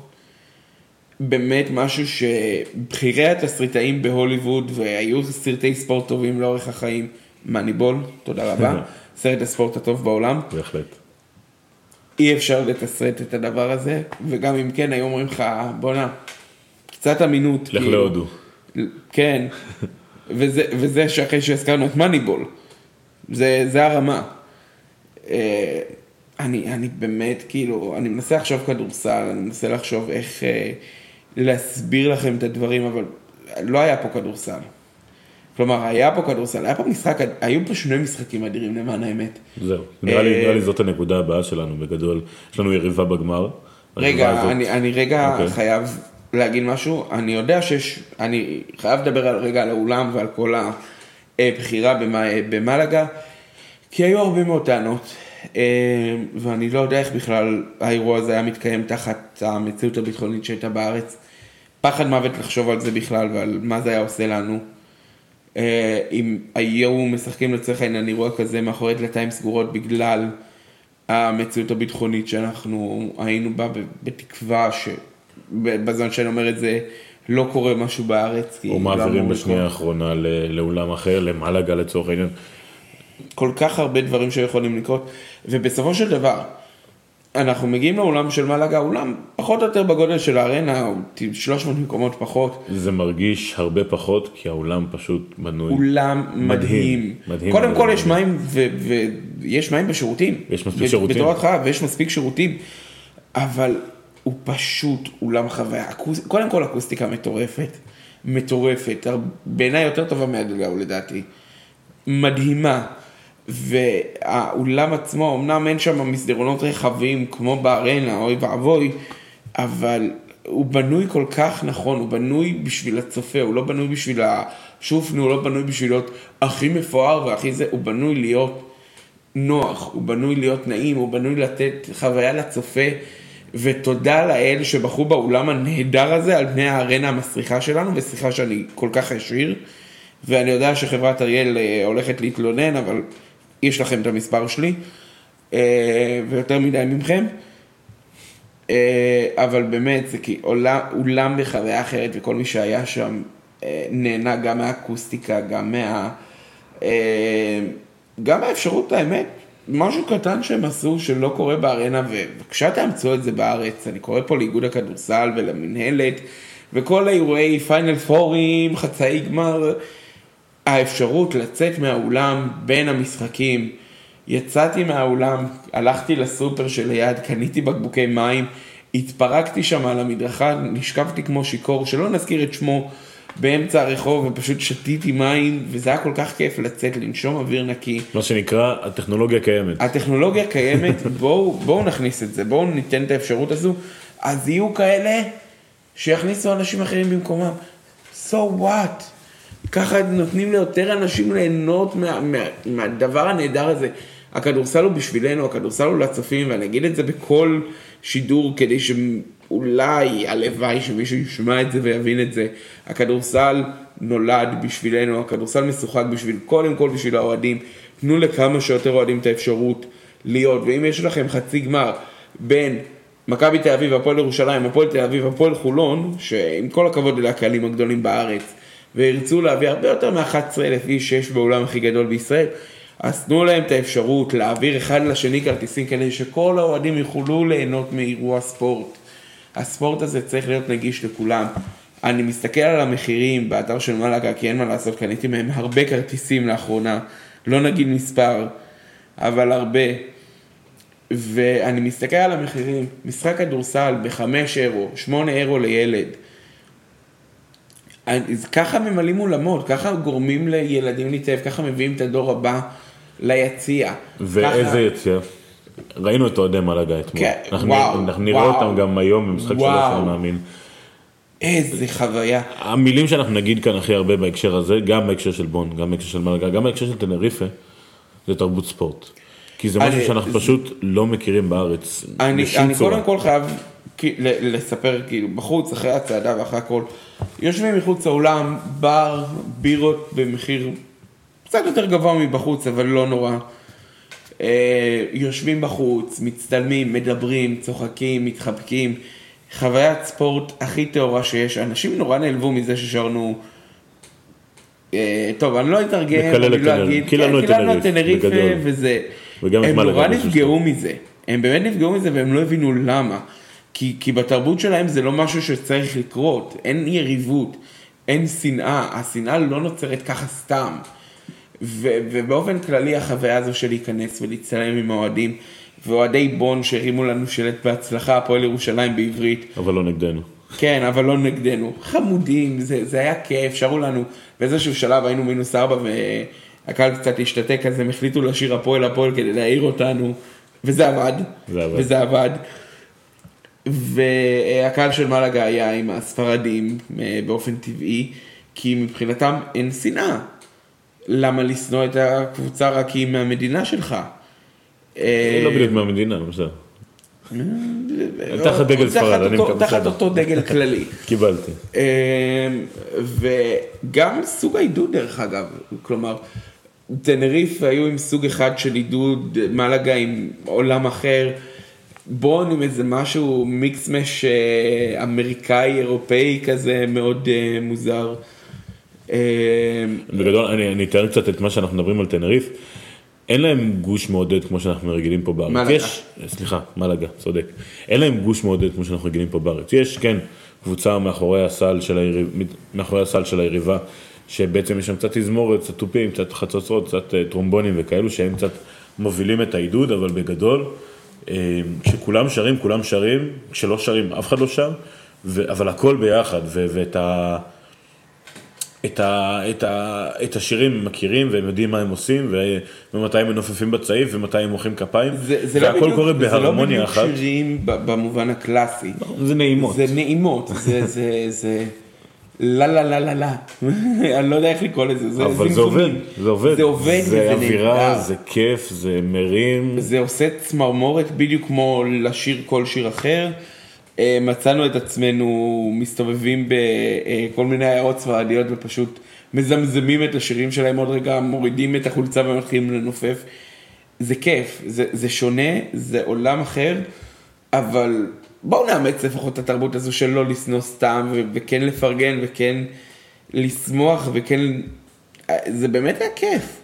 באמת משהו שבכירי התסריטאים בהוליווד, והיו סרטי ספורט טובים לאורך החיים, מאניבול, תודה רבה, <laughs> סרט הספורט הטוב בעולם, בהחלט. אי אפשר לתסרט את הדבר הזה, וגם אם כן, היו אומרים לך, בואנה, קצת אמינות. לך כאילו." להודו. כן, <laughs> וזה, וזה שאחרי שהזכרנו את מאניבול, זה, זה הרמה. אה, אני, אני באמת, כאילו, אני מנסה לחשוב כדורסל, אני מנסה לחשוב איך אה, להסביר לכם את הדברים, אבל לא היה פה כדורסל. כלומר, היה פה כדורסל, היה פה משחק, היו פה שני משחקים אדירים למען האמת. זהו. נראה לי, אה, נראה לי זאת הנקודה הבאה שלנו בגדול. יש לנו יריבה בגמר. רגע, אני, אני רגע אוקיי. חייב להגיד משהו, אני יודע שיש, אני חייב לדבר על, רגע על האולם ועל כל הבחירה במ- במלגה, כי היו הרבה מאוד טענות, ואני לא יודע איך בכלל האירוע הזה היה מתקיים תחת המציאות הביטחונית שהייתה בארץ. פחד מוות לחשוב על זה בכלל ועל מה זה היה עושה לנו. אה, אם היו משחקים לצורך העניין אירוע כזה מאחורי דלתיים סגורות בגלל המציאות הביטחונית שאנחנו היינו בה, בתקווה שבזמן שאני אומר את זה לא קורה משהו בארץ. או לא מעבירים בשנייה. האחרונה לאולם אחר, למלגה לצורך העניין. כל כך הרבה דברים שיכולים לקרות, ובסופו של דבר, אנחנו מגיעים לאולם של מלאגה, אולם פחות או יותר בגודל של הארנה, הוא 300 מקומות פחות, זה מרגיש הרבה פחות, כי האולם פשוט בנוי. אולם מדהים. מדהים. קודם כל מדהים. יש מים, ויש מים בשירותים. יש מספיק שירותים. בתור התחלה, ויש מספיק שירותים, אבל הוא פשוט אולם חוויה. קודם כל אקוסטיקה מטורפת, מטורפת, בעיניי יותר טובה מהדלגאו לדעתי. מדהימה. והאולם עצמו, אמנם אין שם מסדרונות רחבים כמו בארנה, אוי ואבוי, אבל הוא בנוי כל כך נכון, הוא בנוי בשביל הצופה, הוא לא בנוי בשביל השופני, הוא לא בנוי בשביל להיות הכי מפואר והכי זה, הוא בנוי להיות נוח, הוא בנוי להיות נעים, הוא בנוי לתת חוויה לצופה, ותודה לאל שבחרו באולם הנהדר הזה על פני הארנה המסריחה שלנו, וסליחה שאני כל כך ישיר, ואני יודע שחברת אריאל אה, הולכת להתלונן, אבל יש לכם את המספר שלי, אה, ויותר מדי מכם. אה, אבל באמת, זה כי עולם, אולם בחוויה אחרת, וכל מי שהיה שם אה, נהנה גם מהאקוסטיקה, גם מה... גם מהאפשרות, האמת, משהו קטן שהם עשו שלא קורה בארנה, ובבקשה תאמצו את זה בארץ. אני קורא פה לאיגוד הכדורסל ולמינהלת, וכל האירועי פיינל פורים, חצאי גמר, האפשרות לצאת מהאולם בין המשחקים. יצאתי מהאולם, הלכתי לסופר שליד, קניתי בקבוקי מים, התפרקתי שם על המדרכה, נשכבתי כמו שיכור, שלא נזכיר את שמו, באמצע הרחוב, ופשוט שתיתי מים, וזה היה כל כך כיף לצאת, לנשום אוויר נקי. מה שנקרא, הטכנולוגיה קיימת. הטכנולוגיה קיימת, <laughs> בואו בוא נכניס את זה, בואו ניתן את האפשרות הזו, אז יהיו כאלה שיכניסו אנשים אחרים במקומם. So what? ככה נותנים ליותר אנשים ליהנות מה, מה, מהדבר הנהדר הזה. הכדורסל הוא בשבילנו, הכדורסל הוא לצופים, ואני אגיד את זה בכל שידור כדי שאולי, הלוואי שמישהו ישמע את זה ויבין את זה. הכדורסל נולד בשבילנו, הכדורסל משוחק בשביל, קודם כל בשביל האוהדים. תנו לכמה שיותר אוהדים את האפשרות להיות, ואם יש לכם חצי גמר בין מכבי תל אביב, הפועל ירושלים, הפועל תל אביב, הפועל חולון, שעם כל הכבוד אלה הקהלים הגדולים בארץ, וירצו להביא הרבה יותר מ-11,000 איש שיש באולם הכי גדול בישראל, אז תנו להם את האפשרות להעביר אחד לשני כרטיסים כדי שכל האוהדים יוכלו ליהנות מאירוע ספורט. הספורט הזה צריך להיות נגיש לכולם. אני מסתכל על המחירים באתר של מלאגה, כי אין מה לעשות, קניתי מהם הרבה כרטיסים לאחרונה, לא נגיד מספר, אבל הרבה. ואני מסתכל על המחירים, משחק כדורסל בחמש אירו, שמונה אירו לילד. ככה ממלאים אולמות, ככה גורמים לילדים להתאהב, ככה מביאים את הדור הבא ליציע. ואיזה ככה... יציאה? ראינו את אוהדי מלאגה אתמול. כן, אנחנו, וואו, אנחנו נראה וואו. אותם גם היום במשחק שלוש, וואו. אני מאמין. איזה חוויה. המילים שאנחנו נגיד כאן הכי הרבה בהקשר הזה, גם בהקשר של בון, גם בהקשר של מלאגה, גם בהקשר של טנריפה, זה תרבות ספורט. כי זה משהו אני- שאנחנו פשוט לא מכירים בארץ. אני, אני. קודם כל חייב לספר, כאילו, בחוץ, אחרי הצעדה ואחרי הכל, יושבים מחוץ לאולם, בר, בירות במחיר קצת יותר גבוה מבחוץ, אבל לא נורא. אה, יושבים בחוץ, מצטלמים, מדברים, צוחקים, מתחבקים. חוויית ספורט הכי טהורה שיש. אנשים נורא נעלבו מזה ששרנו... אה, טוב, אני לא אתרגם, אני לא. אגיד, קיללנו את כן, קיללנו את טנריפה, בגדול. וזה... הם נורא נפגעו מזה. הם באמת נפגעו מזה והם לא הבינו למה. כי, כי בתרבות שלהם זה לא משהו שצריך לקרות. אין יריבות, אין שנאה. השנאה לא נוצרת ככה סתם. ו, ובאופן כללי החוויה הזו של להיכנס ולהצטלם עם האוהדים, ואוהדי בון שהרימו לנו שלט בהצלחה, הפועל ירושלים בעברית, אבל לא נגדנו. כן, אבל לא נגדנו. חמודים, זה, זה היה כיף, שרו לנו. באיזשהו שלב היינו מינוס ארבע והקהל קצת השתתק, אז הם החליטו לשיר הפועל הפועל כדי להעיר אותנו, וזה עבד. זה עבד. וזה עבד. והקהל של מלאגה היה עם הספרדים אה, באופן טבעי, כי מבחינתם אין שנאה. למה לשנוא את הקבוצה רק כי היא מהמדינה שלך? היא לא בדיוק מהמדינה, בסדר. תחת דגל ספרד, אני מקווה תחת. אותו דגל כללי. <laughs> קיבלתי. וגם סוג העידוד דרך אגב, כלומר, טנריף היו עם סוג אחד של עידוד, מלאגה עם עולם אחר, בון עם איזה משהו מיקס מש אה, אמריקאי אירופאי כזה מאוד אה, מוזר. אמ, בגדול, אני, אני אתאר קצת את מה שאנחנו מדברים על טנריף. אין להם גוש מעודד כמו שאנחנו רגילים פה בארץ. מלאגה. יש, סליחה, מלאגה, צודק. אין להם גוש מעודד כמו שאנחנו רגילים פה בארץ. יש, כן, קבוצה מאחורי הסל של, היריב, מאחורי הסל של היריבה, שבעצם יש שם קצת תזמורת, קצת תופים, קצת חצוצרות, קצת אה, טרומבונים וכאלו, שהם קצת מובילים את העידוד, אבל בגדול, אה, כשכולם שרים, כולם שרים, כשלא שרים, אף אחד לא שר, ו, אבל הכל ביחד, ו, ואת ה... את, ה, את, ה, את השירים הם מכירים והם יודעים מה הם עושים ו, ומתי הם מנופפים בצעיף ומתי הם מוחאים כפיים זה, זה לא והכל בדיוק, קורה זה לא בהרמוניה בדיוק אחת. שירים במובן הקלאסי. זה נעימות. זה נעימות, זה, זה, זה, לה לה לה לה לה, <laughs> אני לא יודע איך לקרוא לזה, זה אבל זה עובד. זה עובד, זה עובד זה אווירה. זה כיף, זה מרים, זה עושה צמרמורת בדיוק כמו לשיר כל שיר אחר. אה, מצאנו את עצמנו מסתובבים בכל מיני עיירות ספרדיות ופשוט מזמזמים את השירים שלהם עוד רגע, מורידים את החולצה ומתחילים לנופף. זה כיף, זה, זה שונה, זה עולם אחר, אבל בואו נאמץ לפחות את התרבות הזו של לא לשנוא סתם וכן לפרגן וכן לשמוח וכן, זה באמת היה כיף.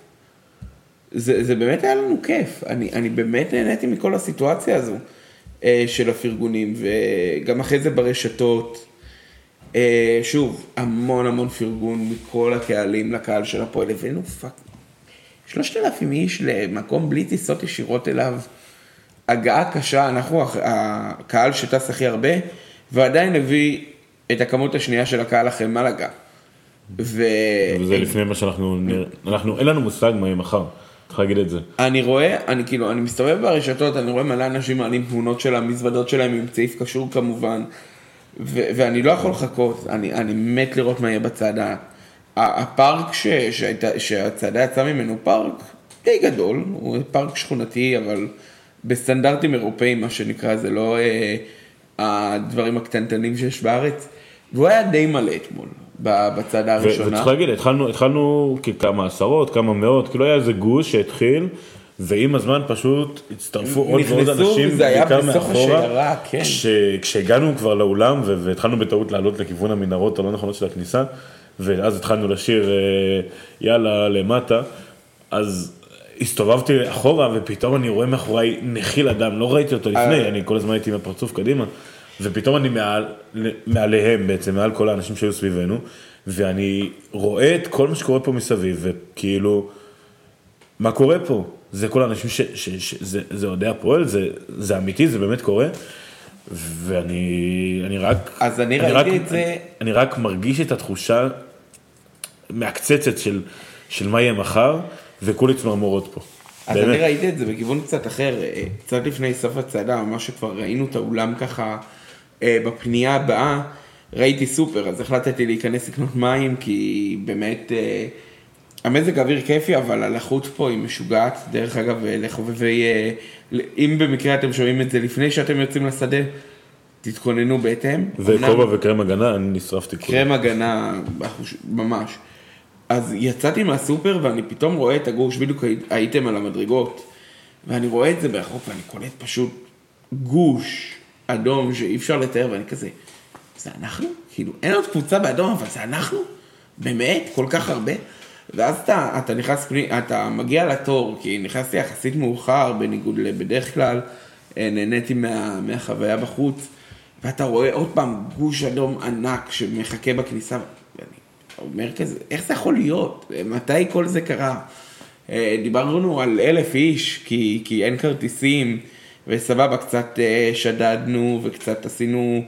זה, זה באמת היה לנו כיף, אני, אני באמת נהניתי מכל הסיטואציה הזו אה, של הפרגונים, וגם אחרי זה ברשתות, אה, שוב, המון המון פרגון מכל הקהלים לקהל של הפועל, הבאנו fuck, שלושת אלפים איש למקום בלי טיסות ישירות אליו, הגעה קשה, אנחנו הקהל שטס הכי הרבה, ועדיין הביא את הכמות השנייה של הקהל אחרי מלאגה. ו... וזה לפני מה שאנחנו, אנחנו, אין לנו מושג מה יהיה מחר. צריך להגיד את זה. אני רואה, אני כאילו, אני מסתובב ברשתות, אני רואה מלא אנשים מעלים תמונות של המזוודות שלהם עם צעיף קשור כמובן, ו- ואני לא יכול לחכות, אני, אני מת לראות מה יהיה בצעדה. הפארק ש- שהצעדה יצאה ממנו פארק די גדול, הוא פארק שכונתי, אבל בסטנדרטים אירופאיים, מה שנקרא, זה לא אה, הדברים הקטנטנים שיש בארץ, והוא היה די מלא אתמול. בצעדה הראשונה. וצריך להגיד, התחלנו, התחלנו כמה עשרות, כמה מאות, כאילו היה איזה גוש שהתחיל, ועם הזמן פשוט הצטרפו עוד ועוד אנשים, וזה היה בסוף השיירה, כן. כש, כשהגענו כבר לאולם והתחלנו בטעות לעלות לכיוון המנהרות הלא נכונות של הכניסה, ואז התחלנו לשיר אה, יאללה למטה, אז הסתובבתי אחורה ופתאום אני רואה מאחוריי נחיל אדם, לא ראיתי אותו לפני, אה. אני כל הזמן הייתי עם הפרצוף קדימה. ופתאום אני מעל, מעליהם בעצם, מעל כל האנשים שהיו סביבנו, ואני רואה את כל מה שקורה פה מסביב, וכאילו, מה קורה פה? זה כל האנשים ש... ש, ש זה, זה אוהדי הפועל, זה, זה אמיתי, זה באמת קורה. ואני אני רק... אז אני, אני ראיתי רק, את זה... אני, אני רק מרגיש את התחושה מעקצצת של, של מה יהיה מחר, וכולי צמרמורות פה. אז באמת. אני ראיתי את זה בכיוון קצת אחר, אה, קצת לפני סוף הצעדה, ממש שכבר ראינו את האולם ככה אה, בפנייה הבאה ראיתי סופר, אז החלטתי להיכנס לקנות מים, כי באמת אה, המזג האוויר כיפי, אבל הלחות פה היא משוגעת. דרך אגב, לחובבי, אם במקרה אתם שומעים את זה לפני שאתם יוצאים לשדה, תתכוננו בהתאם. וכובע וקרם הגנה, אני נשרפתי. קרם הגנה, ממש. אז יצאתי מהסופר ואני פתאום רואה את הגוש, בדיוק הייתם על המדרגות, ואני רואה את זה ברחוק ואני קולט פשוט גוש אדום שאי אפשר לתאר, ואני כזה, זה אנחנו? כאילו, אין עוד קבוצה באדום, אבל זה אנחנו? באמת? כל כך הרבה? ואז אתה, אתה נכנס אתה מגיע לתור, כי נכנסתי יחסית מאוחר, בניגוד לבדרך כלל, אה, נהניתי מה, מהחוויה בחוץ, ואתה רואה עוד פעם גוש אדום ענק שמחכה בכניסה, אומר כזה, איך זה יכול להיות? מתי כל זה קרה? אה, דיברנו על אלף איש, כי, כי אין כרטיסים. וסבבה, קצת אה, שדדנו וקצת עשינו,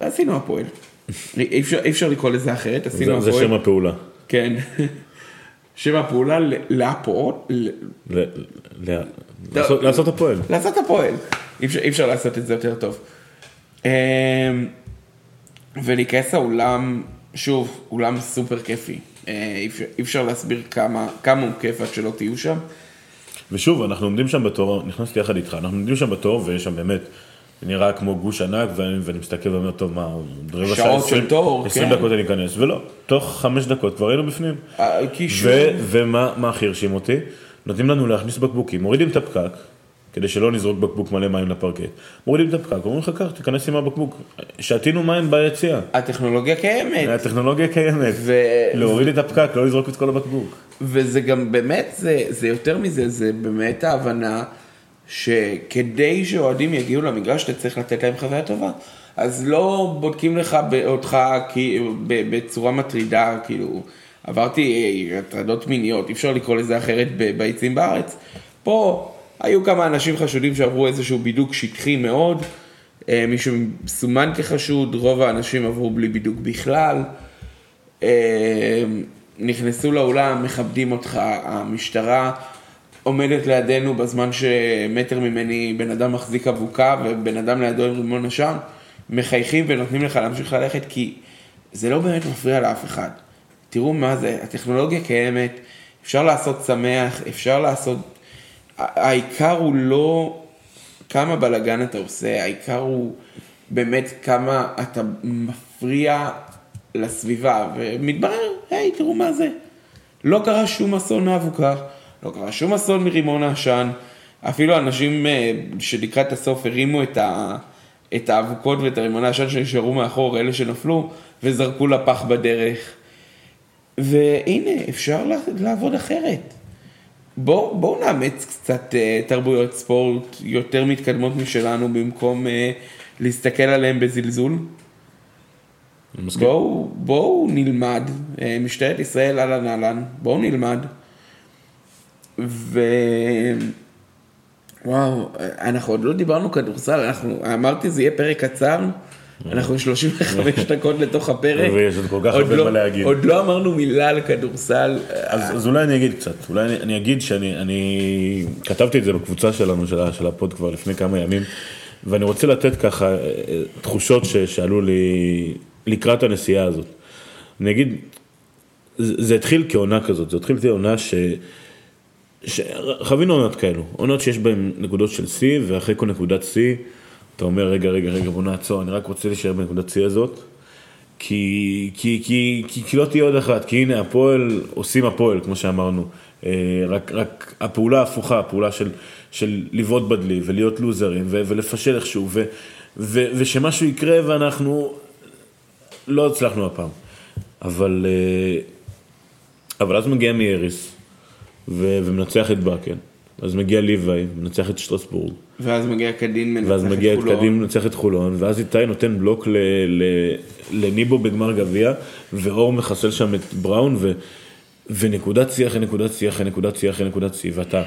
עשינו הפועל. <laughs> אי אפשר, אי אפשר לקרוא לזה אחרת, עשינו הפועל. זה שם הפעולה. כן. <laughs> שם הפעולה להפועל. לעשות הפועל. לעשות הפועל. אי אפשר לעשות את זה יותר טוב. אמ, ולהיכנס לאולם, שוב, אולם סופר כיפי. אה, אי אפשר להסביר כמה הוא כיף עד שלא תהיו שם. ושוב, אנחנו עומדים שם בתור, נכנסתי יחד איתך, אנחנו עומדים שם בתור, ויש שם באמת, נראה כמו גוש ענק, ואני, ואני מסתכל ואומר, טוב, מה, רבע שעה, של תור, 20 כן. דקות אני אכנס, ולא, תוך חמש דקות כבר היינו בפנים. אה, קישור. ומה הכי הרשים אותי? נותנים לנו להכניס בקבוקים, מורידים את הפקק, כדי שלא נזרוק בקבוק מלא מים לפרקט. מורידים את הפקק, אומרים לך, קח, תיכנס עם הבקבוק. שתינו מים ביציאה. הטכנולוגיה קיימת. הטכנולוגיה קיימת. ו... להוריד את הפקק, לא לזרוק את כל הבקבוק. וזה גם באמת, זה, זה יותר מזה, זה באמת ההבנה שכדי שאוהדים יגיעו למגרש, אתה צריך לתת להם חוויה טובה. אז לא בודקים לך אותך בצורה מטרידה, כאילו, עברתי הטרדות מיניות, אי אפשר לקרוא לזה אחרת ביצים בארץ. פה היו כמה אנשים חשודים שעברו איזשהו בידוק שטחי מאוד, אה, מישהו סומן כחשוד, רוב האנשים עברו בלי בידוק בכלל. אה, נכנסו לאולם, מכבדים אותך, המשטרה עומדת לידינו בזמן שמטר ממני בן אדם מחזיק אבוקה ובן אדם לידו עם רימון עשן, מחייכים ונותנים לך להמשיך ללכת כי זה לא באמת מפריע לאף אחד. תראו מה זה, הטכנולוגיה קיימת, אפשר לעשות שמח, אפשר לעשות... העיקר הוא לא כמה בלאגן אתה עושה, העיקר הוא באמת כמה אתה מפריע לסביבה, ומתברר, היי, תראו מה זה. לא קרה שום אסון מאבוקה, לא קרה שום אסון מרימון העשן, אפילו אנשים אה, שלקראת הסוף הרימו את, ה, את האבוקות ואת הרימון העשן שנשארו מאחור, אלה שנפלו, וזרקו לפח בדרך. והנה, אפשר לעבוד אחרת. בואו בוא נאמץ קצת אה, תרבויות ספורט יותר מתקדמות משלנו במקום אה, להסתכל עליהם בזלזול. בואו בואו נלמד, אה, משטרת ישראל אהלן אהלן, בואו נלמד. ו... וואו, אנחנו עוד לא דיברנו כדורסל, אנחנו, אמרתי זה יהיה פרק קצר, אנחנו 35 <laughs> דקות לתוך הפרק. ויש עוד כל כך הרבה לא- מה להגיד. עוד לא אמרנו מילה על כדורסל. אז, אז אולי אני אגיד קצת, אולי אני, אני אגיד שאני אני כתבתי את זה בקבוצה שלנו, של, של הפוד כבר לפני כמה ימים, ואני רוצה לתת ככה אה, אה, תחושות ש, שעלו לי לקראת הנסיעה הזאת. אני אגיד, זה, זה התחיל כעונה כזאת, זה התחיל כעונה ש... שחווינו עונות כאלו, עונות שיש בהן נקודות של שיא, ואחרי כל נקודת שיא, אתה אומר, רגע, רגע, רגע, בוא נעצור, אני רק רוצה להישאר בנקודת שיא הזאת, כי, כי, כי, כי, כי לא תהיה עוד אחת, כי הנה הפועל עושים הפועל, כמו שאמרנו, אה, רק, רק הפעולה ההפוכה, הפעולה של, של לבעוט בדלי ולהיות לוזרים ו, ולפשל איכשהו, ו, ו, ושמשהו יקרה ואנחנו לא הצלחנו הפעם. אבל, אה, אבל אז מגיע מייריס ו, ומנצח את באקן, אז מגיע ליוואי, מנצח את שטרסבורג. ואז מגיע קדין מנצח ואז מגיע את. קדימה מנצח את חולון, ואז איתי נותן בלוק ל, ל, לניבו בגמר גביע, ואור מחסל שם את בראון, ו, ונקודת שיא אחרי נקודת שיא אחרי נקודת שיא אחרי נקודת שיא, ואתה,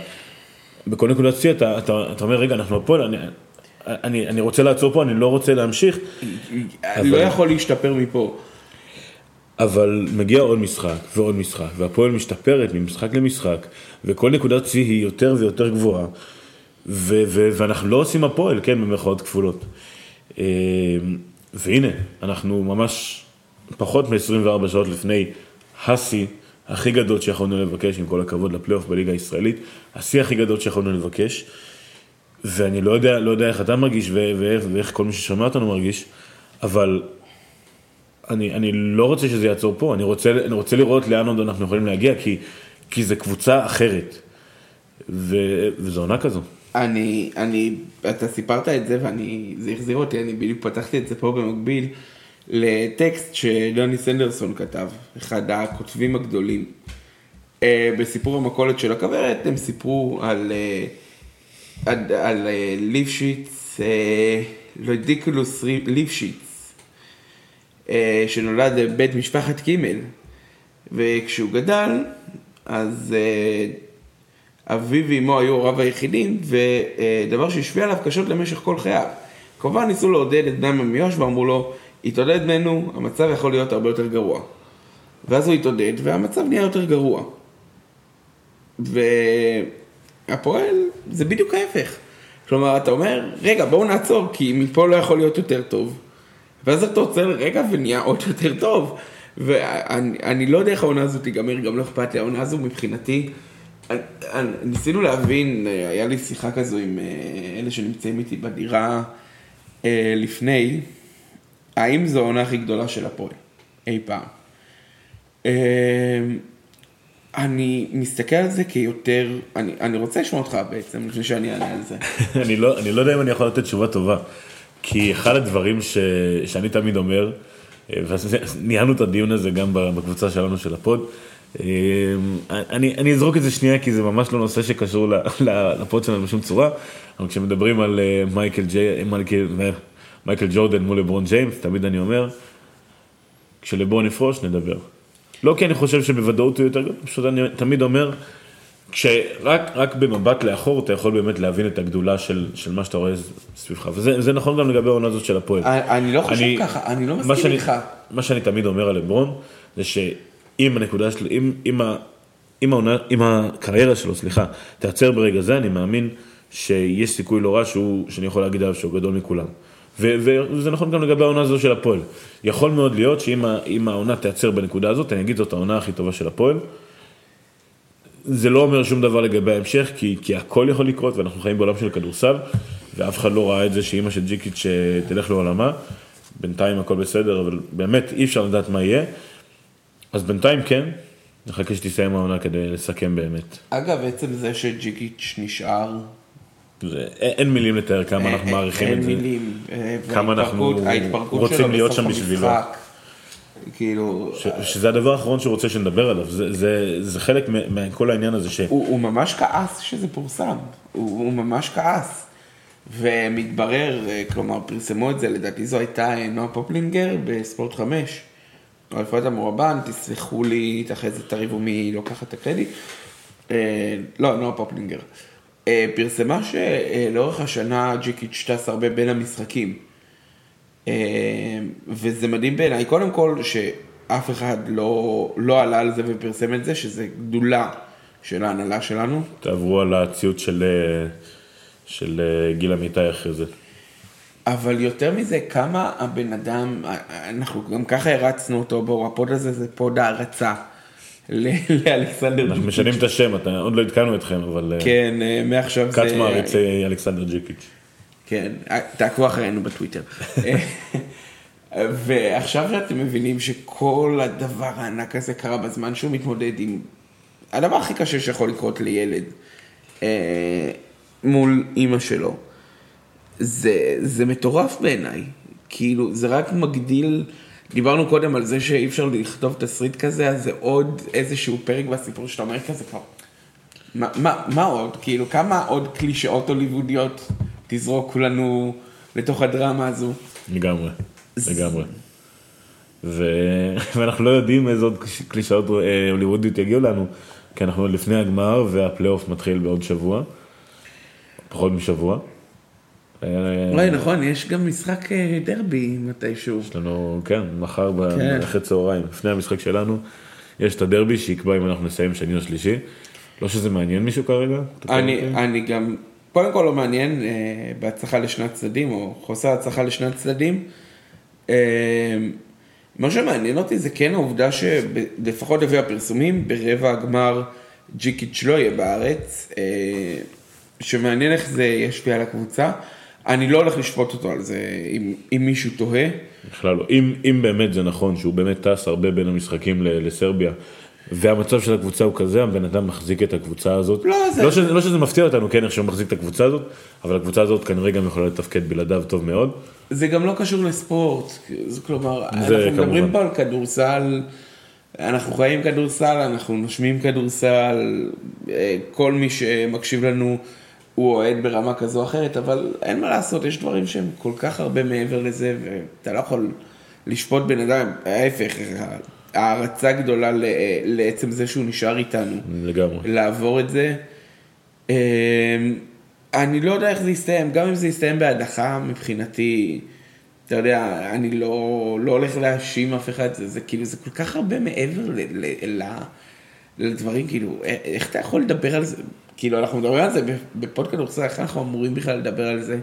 בכל נקודת שיא אתה, אתה, אתה אומר, רגע, אנחנו הפועל, אני, אני, אני רוצה לעצור פה, אני לא רוצה להמשיך, לא יכול להשתפר מפה. אבל מגיע עוד משחק ועוד משחק, והפועל משתפרת ממשחק למשחק, וכל נקודת שיא היא יותר ויותר גבוהה, ו- ו- ואנחנו לא עושים הפועל, כן, במרכאות כפולות. אה, והנה, אנחנו ממש פחות מ-24 שעות לפני השיא הכי גדול שיכולנו לבקש, עם כל הכבוד לפלייאוף בליגה הישראלית, השיא הכי גדול שיכולנו לבקש, ואני לא יודע, לא יודע איך אתה מרגיש ו- ואיך, ואיך כל מי ששומע אותנו מרגיש, אבל אני, אני לא רוצה שזה יעצור פה, אני רוצה, אני רוצה לראות לאן עוד אנחנו יכולים להגיע, כי, כי זו קבוצה אחרת. ו, וזו עונה כזו. אני, אני, אתה סיפרת את זה ואני, זה החזיר אותי, אני בדיוק פתחתי את זה פה במקביל לטקסט שדוני סנדרסון כתב, אחד הכותבים הגדולים. אה, בסיפור המכולת של הכוורת הם סיפרו על, אה, על, על אה, ליפשיץ, לודיקולוס ליפשיץ, שנולד בבית משפחת קימל, וכשהוא גדל, אז אביו ואמו היו הוריו היחידים, ודבר שהשפיע עליו קשות למשך כל חייו. כמובן ניסו לעודד את בנם המיואש ואמרו לו, התעודד בנו, המצב יכול להיות הרבה יותר גרוע. ואז הוא התעודד, והמצב נהיה יותר גרוע. והפועל זה בדיוק ההפך. כלומר, אתה אומר, רגע, בואו נעצור, כי מפה לא יכול להיות יותר טוב. ואז אתה עוצר רגע ונהיה עוד יותר טוב. ואני אני לא יודע איך העונה הזאת תיגמר, גם לא אכפת לי, העונה הזו מבחינתי, ניסינו להבין, אה, היה לי שיחה כזו עם אה, אלה שנמצאים איתי בדירה אה, לפני, האם זו העונה הכי גדולה של הפועל, אי פעם. אני מסתכל על זה כיותר, אני, אני רוצה לשמוע אותך בעצם, לפני שאני אענה על זה. <laughs> אני, לא, אני לא יודע אם אני יכול לתת תשובה טובה, כי אחד הדברים ש, שאני תמיד אומר, וניהלנו את הדיון הזה גם בקבוצה שלנו של הפוד, אני, אני אזרוק את זה שנייה כי זה ממש לא נושא שקשור לפוד שלנו בשום צורה, אבל כשמדברים על אה, מייקל, ג'יי, מייקל, מייקל ג'ורדן מול לברון ג'יימס, תמיד אני אומר, כשלברון יפרוש נדבר. לא כי אני חושב שבוודאות הוא יותר גדול, פשוט אני תמיד אומר, כשרק רק במבט לאחור אתה יכול באמת להבין את הגדולה של, של מה שאתה רואה סביבך, וזה זה נכון גם לגבי העונה הזאת של הפועל. אני- אני לא חושב ככה, אני לא מסכים שאני- איתך. מה שאני תמיד אומר על לברון, זה שאם הנקודה שלו, אם, אם, אם, העונה, אם הקריירה שלו, סליחה, תעצר ברגע זה, אני מאמין שיש סיכוי לא רע שהוא, שאני יכול להגיד עליו שהוא גדול מכולם. ו- וזה נכון גם לגבי העונה הזו של הפועל. יכול מאוד להיות שאם אם העונה תיעצר בנקודה הזאת, אני אגיד זאת העונה הכי טובה של הפועל. זה לא אומר שום דבר לגבי ההמשך, כי, כי הכל יכול לקרות, ואנחנו חיים בעולם של כדורסל, ואף אחד לא ראה את זה שאימא של ג'יקיץ' אה, תלך לעולמה. בינתיים הכל בסדר, אבל באמת אי אפשר לדעת מה יהיה. אז בינתיים כן, נחכה שתסיים העונה כדי לסכם באמת. אגב, עצם זה שג'יקיץ' נשאר, זה, אין, אין מילים לתאר כמה אנחנו אין- מעריכים אין את זה. מילים. אה, כמה אנחנו רוצים להיות שם בשבילו. כאילו, ש, שזה הדבר האחרון שהוא רוצה שנדבר עליו, זה, זה, זה חלק מכל העניין הזה ש... הוא, הוא ממש כעס שזה פורסם, הוא, הוא ממש כעס. ומתברר, אה, כלומר פרסמו את זה, לדעתי זו הייתה אה, נועה פופלינגר בספורט 5, אלפויות המורבן, תסלחו לי, אחרי זה תריבו מי לוקחת את הקרדיט. אה, לא, נועה פופלינגר. אה, פרסמה שלאורך השנה ג'יקיץ' טס הרבה בין המשחקים. אה, וזה מדהים בעיניי, קודם כל שאף אחד לא, לא עלה על זה ופרסם את זה, שזה גדולה של ההנהלה שלנו. תעברו על הציוץ של, של גיל אמיתי אחרי זה. אבל יותר מזה, כמה הבן אדם, אנחנו גם ככה הרצנו אותו, בואו, ה pod הזה זה pod הערצה לאלכסנדר אנחנו משנים את השם, עוד לא עדכנו אתכם, אבל אה, כן, אה, מעכשיו זה... כץ מעריצי אלכסנדר ג'יקיץ'. כן, תעקבו אחרינו בטוויטר. <laughs> ועכשיו שאתם מבינים שכל הדבר הענק הזה קרה בזמן שהוא מתמודד עם הדבר הכי קשה שיכול לקרות לילד אה, מול אימא שלו, זה, זה מטורף בעיניי. כאילו, זה רק מגדיל, דיברנו קודם על זה שאי אפשר לכתוב תסריט כזה, אז זה עוד איזשהו פרק בסיפור שאתה אומר כזה כבר. מה, מה, מה עוד? כאילו, כמה עוד קלישאות הוליוודיות תזרוק לנו לתוך הדרמה הזו? לגמרי, לגמרי. ו... <laughs> ואנחנו לא יודעים איזה עוד קלישאות אה, הוליוודיות יגיעו לנו, כי אנחנו לפני הגמר והפלייאוף מתחיל בעוד שבוע, פחות משבוע. אה, אוי, נכון, יש גם משחק אה, דרבי מתישהו. יש לנו, כן, מחר כן. אחרי צהריים, לפני המשחק שלנו, יש את הדרבי שיקבע אם אנחנו נסיים שני או שלישי. לא שזה מעניין מישהו כרגע? אתה אני, גם, קודם כל לא מעניין, אה, בהצלחה לשני הצדדים, או חוסר הצלחה לשני הצדדים. מה שמעניין אותי זה כן העובדה שלפחות לפי הפרסומים, ברבע הגמר ג'יקיץ' לא יהיה בארץ, שמעניין איך זה ישפיע על הקבוצה. אני לא הולך לשפוט אותו על זה, אם, אם מישהו תוהה. בכלל לא. אם, אם באמת זה נכון שהוא באמת טס הרבה בין המשחקים ל- לסרביה, והמצב של הקבוצה הוא כזה, הבן אדם מחזיק את הקבוצה הזאת. לא, זה- לא, שזה, לא שזה מפתיע אותנו, כן, איך שהוא מחזיק את הקבוצה הזאת, אבל הקבוצה הזאת כנראה גם יכולה לתפקד בלעדיו טוב מאוד. זה גם לא קשור לספורט, כלומר, זה אנחנו מדברים כמובן. פה על כדורסל, אנחנו חיים כדורסל, אנחנו נושמים כדורסל, אה, כל מי שמקשיב לנו הוא אוהד ברמה כזו או אחרת, אבל אין מה לעשות, יש דברים שהם כל כך הרבה מעבר לזה, ואתה לא יכול לשפוט בן אדם, ההפך, הערצה גדולה לעצם זה שהוא נשאר איתנו. לגמרי. לעבור את זה. אמ, אני לא יודע איך זה יסתיים, גם אם זה יסתיים בהדחה, מבחינתי, אתה יודע, אני לא, לא הולך להאשים אף אחד, זה, זה כאילו, זה כל כך הרבה מעבר ל, ל, ל, לדברים, כאילו, איך אתה יכול לדבר על זה? כאילו, אנחנו מדברים על זה בפוד כדורסל, איך אנחנו אמורים בכלל לדבר על זה?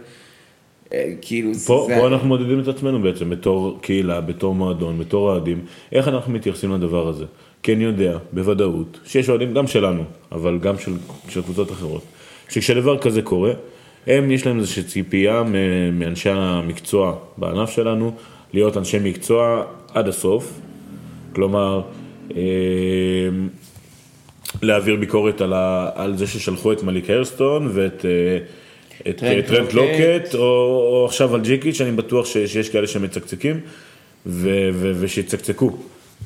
אה, כאילו, פה, זה... פה אנחנו מודדים את עצמנו בעצם, בתור קהילה, בתור מועדון, בתור אוהדים, איך אנחנו מתייחסים לדבר הזה. כי אני יודע, בוודאות, שיש אוהדים גם שלנו, אבל גם של, של קבוצות אחרות, שכשדבר כזה קורה, הם, יש להם איזושהי ציפייה מאנשי המקצוע בענף שלנו, להיות אנשי מקצוע עד הסוף. כלומר, אה, להעביר ביקורת על, ה, על זה ששלחו את מליק הרסטון ואת אה, את טרנט טרנט, טרנט לוקט. או, או עכשיו על ג'יקיץ', אני בטוח ש, שיש כאלה שמצקצקים, ו, ו, ושיצקצקו.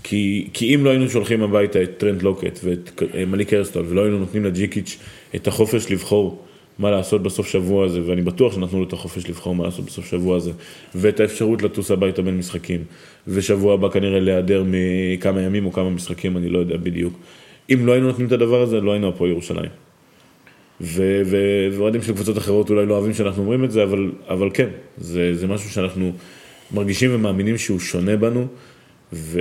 כי, כי אם לא היינו שולחים הביתה את טרנט לוקט ואת אה, מליק הרסטון, ולא היינו נותנים לג'יקיץ' את החופש לבחור מה לעשות בסוף שבוע הזה, ואני בטוח שנתנו לו את החופש לבחור מה לעשות בסוף שבוע הזה, ואת האפשרות לטוס הביתה בין משחקים, ושבוע הבא כנראה להיעדר מכמה ימים או כמה משחקים, אני לא יודע בדיוק. אם לא היינו נותנים את הדבר הזה, לא היינו הפועל ירושלים. ואוהדים של קבוצות אחרות אולי לא אוהבים שאנחנו אומרים את זה, אבל, אבל כן, זה, זה משהו שאנחנו מרגישים ומאמינים שהוא שונה בנו, ו-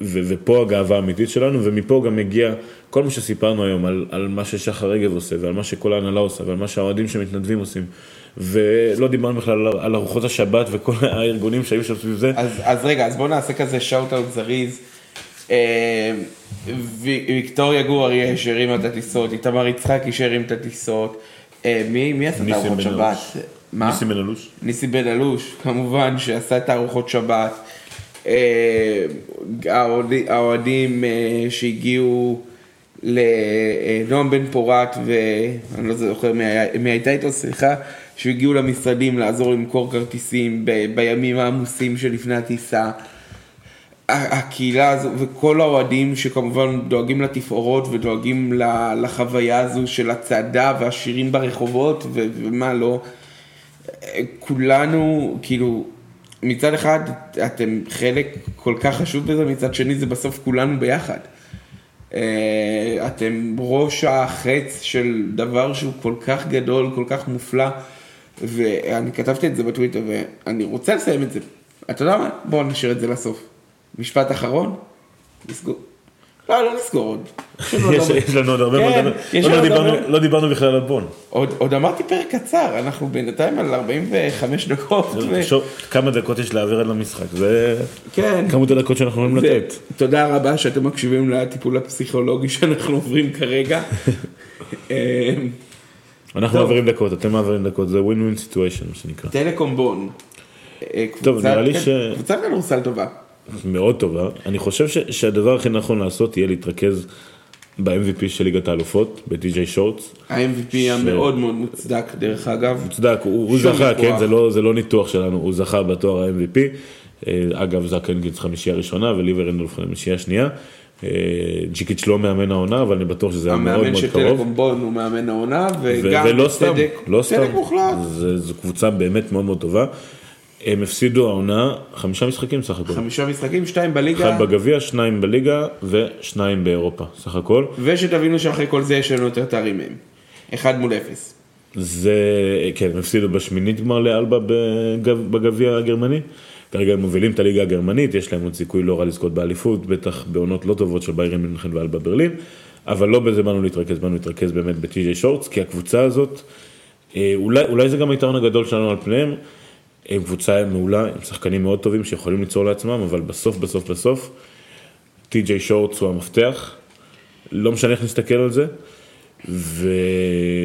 ו- ופה הגאווה האמיתית שלנו, ומפה גם מגיע כל מה שסיפרנו היום על, על מה ששחר רגב עושה, ועל מה שכל ההנהלה עושה, ועל מה שהאוהדים שמתנדבים עושים, ולא דיברנו בכלל על, ארוחות השבת וכל <laughs> הארגונים שהיו שם סביב זה. אז, אז רגע, אז בואו נעשה כזה שאוט-אוט זריז. אה, ויקטוריה גור אריה שהרימה את הטיסות, איתמר יצחקי שהרים את הטיסות. אה, מי, מי עשה את ניסים הארוחות שבת? מה? ניסים בן אלוש. ניסי בן אלוש, כמובן, שעשה את הארוחות שבת. אה, האוהדי- האוהדים שהגיעו לנועם בן פורת, ואני לא זוכר מי היה- מי הייתה איתו, סליחה, שהגיעו למשרדים לעזור למכור כרטיסים ב- בימים העמוסים שלפני הטיסה. הקהילה הזו וכל האוהדים שכמובן דואגים לתפאורות ודואגים לחוויה הזו של הצעדה והשירים ברחובות ומה לא. כולנו, כאילו, מצד אחד אתם חלק כל כך חשוב בזה, מצד שני זה בסוף כולנו ביחד. אה, אתם ראש החץ של דבר שהוא כל כך גדול, כל כך מופלא, ואני כתבתי את זה בטוויטר ואני רוצה לסיים את זה. אתה יודע מה? בואו נשאיר את זה לסוף. משפט אחרון? נסגור. לא, לא נסגור עוד. יש יש לנו עוד הרבה כן, לא דיברנו- הרבה- לא דיברנו בכלל על בון. עוד, אמרתי פרק קצר, אנחנו בינתיים על 45 דקות. כמה דקות יש להעביר על המשחק, זה כן. כמות הדקות שאנחנו יכולים לתת. תודה רבה שאתם מקשיבים לטיפול הפסיכולוגי שאנחנו עוברים כרגע. <laughs> אה, אנחנו. מעבירים דקות, אתם מעבירים דקות, זה ווין סיטואשן מה שנקרא. טלקום בון. אה, טוב, קבוצת- נראה לי ש- קבוצת כדורסל טובה. מאוד טובה. אני חושב ש- שהדבר הכי נכון לעשות יהיה להתרכז ב-MVP של ליגת האלופות, ב-TJ שורטס. ה-MVP המאוד מאוד מוצדק דרך אגב. מוצדק, הוא הוא זכה, ויכוח. כן, זה לא- זה לא ניתוח שלנו, הוא זכה בתואר ה-MVP. אה, אגב, זק הנגיץ חמישייה ראשונה וליבר רנדולף חמישייה שנייה. אה, ג'יקיץ' לא מאמן העונה, אבל אני בטוח שזה היה מאוד המאמן מאוד של קרוב. טלקום בון הוא מאמן העונה, ו- וגם ולא סתם, צדק, לא סתם, צדק מוחלט. זו קבוצה באמת מאוד מאוד טובה. הם הפסידו העונה חמישה משחקים סך הכל. חמישה משחקים, שתיים בליגה, אחד בגביע, שניים בליגה ושניים באירופה, סך הכל. ושתבינו שאחרי כל זה יש לנו יותר תארים מהם. אחד מול אפס. זה, כן, הם הפסידו בשמינית גמר לאלבה בגב- בגביע הגרמני. כרגע הם מובילים את הליגה הגרמנית, יש להם עוד סיכוי לא רע לזכות באליפות, בטח בעונות לא טובות של ביירן מינכן ואלבה ברלין, אבל לא בזה באנו להתרכז, באנו להתרכז באמת בטי.ג'יי שורטס, כי הקבוצה הזאת, אה, אולי, אולי זה גם היתרון הגדול שלנו על פניהם, הם קבוצה מעולה, הם שחקנים מאוד טובים שיכולים ליצור לעצמם, אבל בסוף, בסוף, בסוף, טי.ג'יי שורטס הוא המפתח, לא משנה איך נסתכל על זה, ו...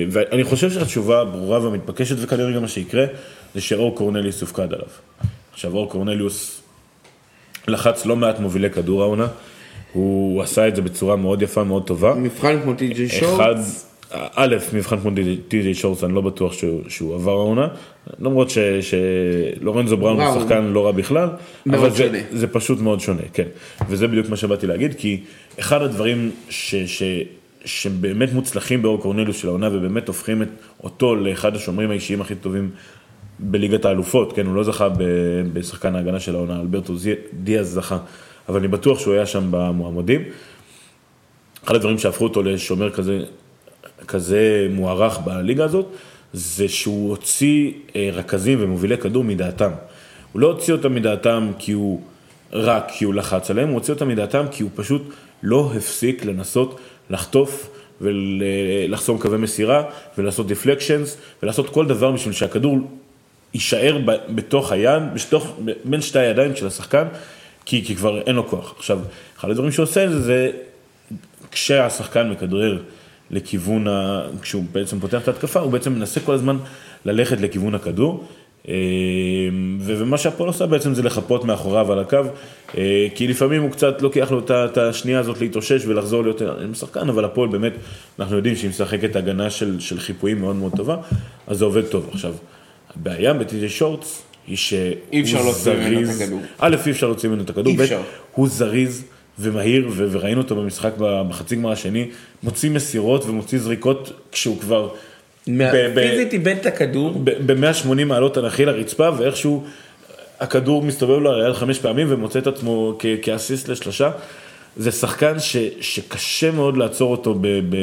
ואני חושב שהתשובה הברורה והמתבקשת, וכנראה גם מה שיקרה, זה שאור קורנליוס יופקד עליו. עכשיו, אור קורנליוס לחץ לא מעט מובילי כדור העונה, הוא עשה את זה בצורה מאוד יפה, מאוד טובה. מבחן כמו טי.ג'יי שורטס. א', מבחן כמו טי.ג'יי שורטס, אני לא בטוח שהוא, שהוא עבר העונה, למרות ש- שלורנזו בראון הוא. שחקן לא רע בכלל, אבל זה. זה פשוט מאוד שונה, כן. וזה בדיוק מה שבאתי להגיד, כי אחד הדברים ש, ש, שבאמת מוצלחים באור קורנליוס של העונה, ובאמת הופכים את אותו לאחד השומרים האישיים הכי טובים בליגת האלופות, כן, הוא לא זכה ב- בשחקן ההגנה של העונה, אלברטו דיאז זכה, אבל אני בטוח שהוא היה שם במועמדים. אחד הדברים שהפכו אותו לשומר כזה, כזה מוערך בליגה הזאת, זה שהוא הוציא אה, רכזים ומובילי כדור מדעתם. הוא לא הוציא אותם מדעתם כי הוא רק כי הוא לחץ עליהם, הוא הוציא אותם מדעתם כי הוא פשוט לא הפסיק לנסות לחטוף ולחסום קווי מסירה ולעשות דיפלקשנס ולעשות כל דבר בשביל שהכדור יישאר בתוך היד, בתוך, בין שתי הידיים של השחקן, כי, כי כבר אין לו כוח. עכשיו, אחד הדברים שהוא עושה זה, זה כשהשחקן מכדרר לכיוון, ה... כשהוא בעצם פותח את ההתקפה, הוא בעצם מנסה כל הזמן ללכת לכיוון הכדור. אה, ומה שהפועל עושה בעצם זה לחפות מאחוריו על הקו, אה, כי לפעמים הוא קצת לוקח לו את השנייה הזאת להתאושש ולחזור להיות עם שחקן, אבל הפועל באמת, אנחנו יודעים שהיא משחקת הגנה של, של חיפויים מאוד מאוד טובה, אז זה עובד טוב. עכשיו, הבעיה בטי.ג'יי שורטס היא שהוא זריז. א', אי אפשר להוציא ממנו את הכדור, ב'. הוא זריז ומהיר, ו- וראינו אותו במשחק בחצי גמר השני, מוציא מסירות ומוציא זריקות כשהוא כבר מה- ב- ב- פיזית איבד את הכדור. ב-180 מעלות אנכי לרצפה, ואיכשהו הכדור מסתובב לו על חמש פעמים ומוצא את עצמו כ- כאסיסט לשלושה. זה שחקן ש, שקשה מאוד לעצור אותו ב, ב,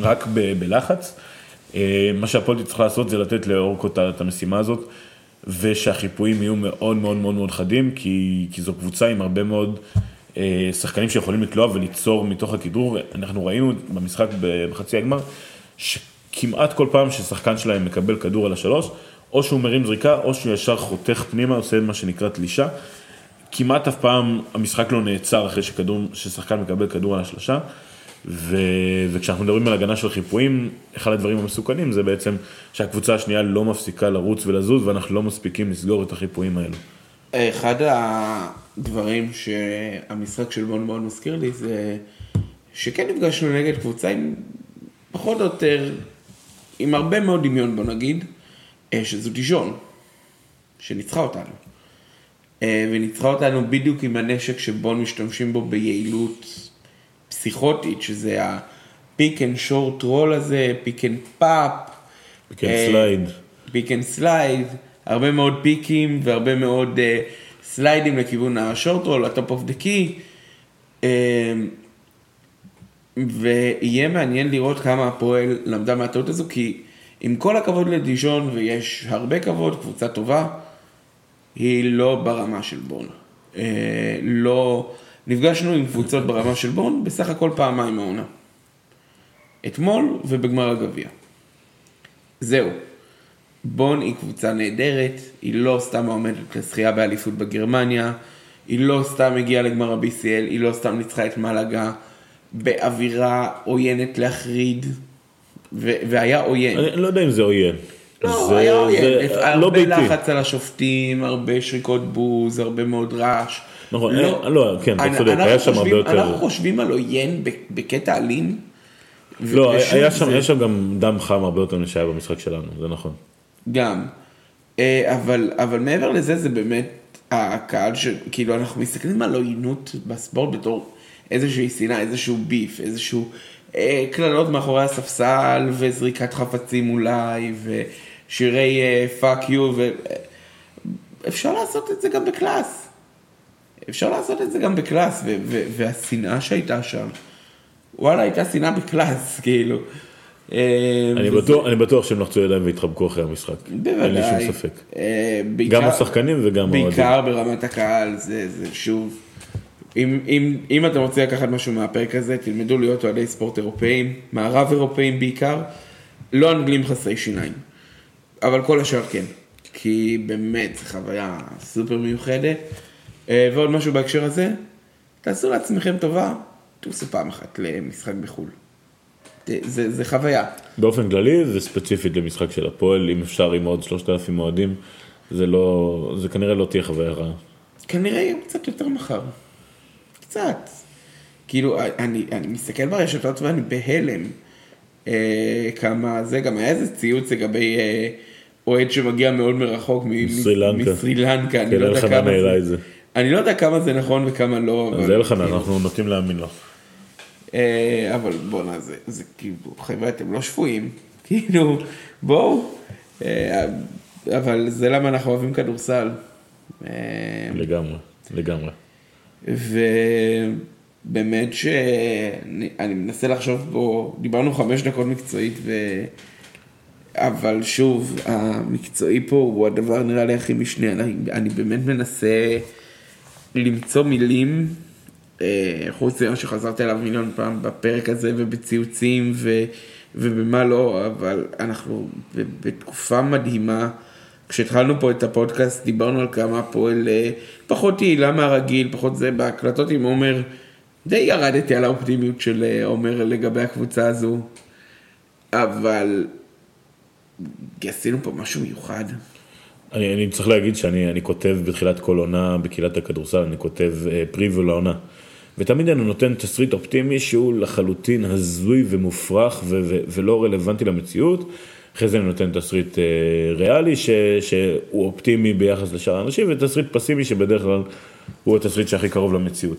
רק ב, בלחץ. אה, מה שהפועל צריך לעשות זה לתת לאורקו את המשימה הזאת, ושהחיפויים יהיו מאוד מאוד מאוד מאוד חדים, כי, כי זו קבוצה עם הרבה מאוד שחקנים שיכולים לקלוע וליצור מתוך הכדרור. אנחנו ראינו במשחק בחצי הגמר, שכמעט כל פעם ששחקן שלהם מקבל כדור על השלוש, או שהוא מרים זריקה, או שהוא ישר חותך פנימה, עושה מה שנקרא תלישה. כמעט אף פעם המשחק לא נעצר אחרי שכדור, ששחקן מקבל כדור על השלושה. ו... וכשאנחנו מדברים על הגנה של חיפויים, אחד הדברים המסוכנים זה בעצם שהקבוצה השנייה לא מפסיקה לרוץ ולזוז ואנחנו לא מספיקים לסגור את החיפויים האלו. אחד הדברים שהמשחק של בון מאוד מזכיר לי זה שכן נפגשנו נגד קבוצה עם פחות או יותר, עם הרבה מאוד דמיון בוא נגיד, אה, שזו דיז'ון, שניצחה אותנו. אה, וניצחה אותנו בדיוק עם הנשק שבון משתמשים בו ביעילות פסיכוטית, שזה ה pick and short roll הזה, pick and pop. pick and slide. pick and slide, הרבה מאוד פיקים והרבה מאוד אה, סליידים לכיוון ה short roll, ה top of the key. ויהיה מעניין לראות כמה הפועל למדה מהטעות הזו, כי עם כל הכבוד לדיז'ון, ויש הרבה כבוד, קבוצה טובה, היא לא ברמה של בון. Uh, לא, נפגשנו עם קבוצות ברמה של בון, בסך הכל פעמיים העונה. אתמול ובגמר הגביע. זהו. בון היא קבוצה נהדרת, היא לא סתם עומדת לזכייה באליפות בגרמניה, היא לא סתם הגיעה לגמר ה-BCL, היא לא סתם ניצחה את מלאגה באווירה עוינת להחריד, ו- והיה עוין. אני לא יודע אם זה עוין. לא, זה- היה עוין. זה הרבה לא ביתי. לחץ על השופטים, הרבה שריקות בוז, הרבה מאוד רעש. נכון, אה, לא, כן, אתה צודק, היה שם הרבה יותר- אנחנו חושבים על עוין בקטע אלים. לא, היה שם, היה שם גם דם חם הרבה יותר משהיה במשחק שלנו, זה נכון. גם. אה, אבל, אבל מעבר לזה זה באמת הקהל שכאילו אנחנו מסתכלים על עוינות בספורט בתור איזושהי שנאה, איזשהו ביף, איזשהו אה, קללות מאחורי הספסל וזריקת חפצים אולי ושירי fuck you אפשר לעשות את זה גם ב class. אפשר לעשות את זה גם ב class ו- ו- והשנאה שהייתה שם. וואלה הייתה שנאה ב class <laughs> כאילו. אה, אני וזה- בטוח, אני בטוח שהם לחצו ידיים והתחבקו אחרי המשחק. בוודאי. אין לי שום ספק. אה, בעיקר- גם השחקנים וגם האוהדים. בעיקר ברמת הקהל, זה, זה שוב. אם, אם, אם אתם רוצים לקחת משהו מהפרק הזה, תלמדו להיות אוהדי ספורט אירופאים, מערב אירופאים בעיקר, לא אנגלים חסרי שיניים. אבל כל השאר כן. כי באמת, זו חוויה סופר מיוחדת. אה, ועוד משהו בהקשר הזה, תעשו לעצמכם טובה, תעשו פעם אחת למשחק בחו"ל. זה, זה, חוויה. באופן כללי זה ספציפית למשחק של הפועל, אם אפשר עם עוד 3,000 אוהדים, זה לא, זה כנראה לא תהיה חוויה רעה. כנראה יהיה קצת יותר מחר. קצת. כאילו, אני, אני מסתכל ברשתות ואני בהלם. אה, כמה זה, גם היה איזה ציוץ לגבי אה, אוהד שמגיע מאוד מרחוק מסרילנקה. אני כן, לא יודע כמה זה-. אני לא יודע כמה זה נכון וכמה לא. אז אלחנן, כאילו, אנחנו נוטים להאמין לו. אה, אבל בואנה, זה, זה כאילו, חבר'ה, אתם לא שפויים. <laughs> כאילו, בואו. אה, אבל זה למה אנחנו אוהבים כדורסל. אה, לגמרי, לגמרי. ובאמת שאני אני מנסה לחשוב פה, דיברנו חמש דקות מקצועית, ו... אבל שוב, המקצועי פה הוא הדבר נראה לי הכי משנה, אני, אני באמת מנסה למצוא מילים, חוץ ממה שחזרתי עליו מיליון פעם בפרק הזה ובציוצים ו, ובמה לא, אבל אנחנו בתקופה מדהימה. כשהתחלנו פה את הפודקאסט דיברנו על כמה הפועל אה, פחות יעילה מהרגיל, פחות זה, בהקלטות עם עומר, די ירדתי על האופטימיות של אה, עומר לגבי הקבוצה הזו, אבל עשינו פה משהו מיוחד. אני, אני צריך להגיד שאני אני כותב בתחילת כל עונה בקהילת הכדורסל, אני כותב אה, פריוויו לעונה. ותמיד אני נותן תסריט אופטימי שהוא לחלוטין הזוי ומופרך ו- ו- ולא רלוונטי למציאות. אחרי זה אני נותן תסריט אה, ריאלי ש- שהוא אופטימי ביחס לשאר האנשים, ותסריט פסימי שבדרך כלל הוא התסריט שהכי קרוב למציאות.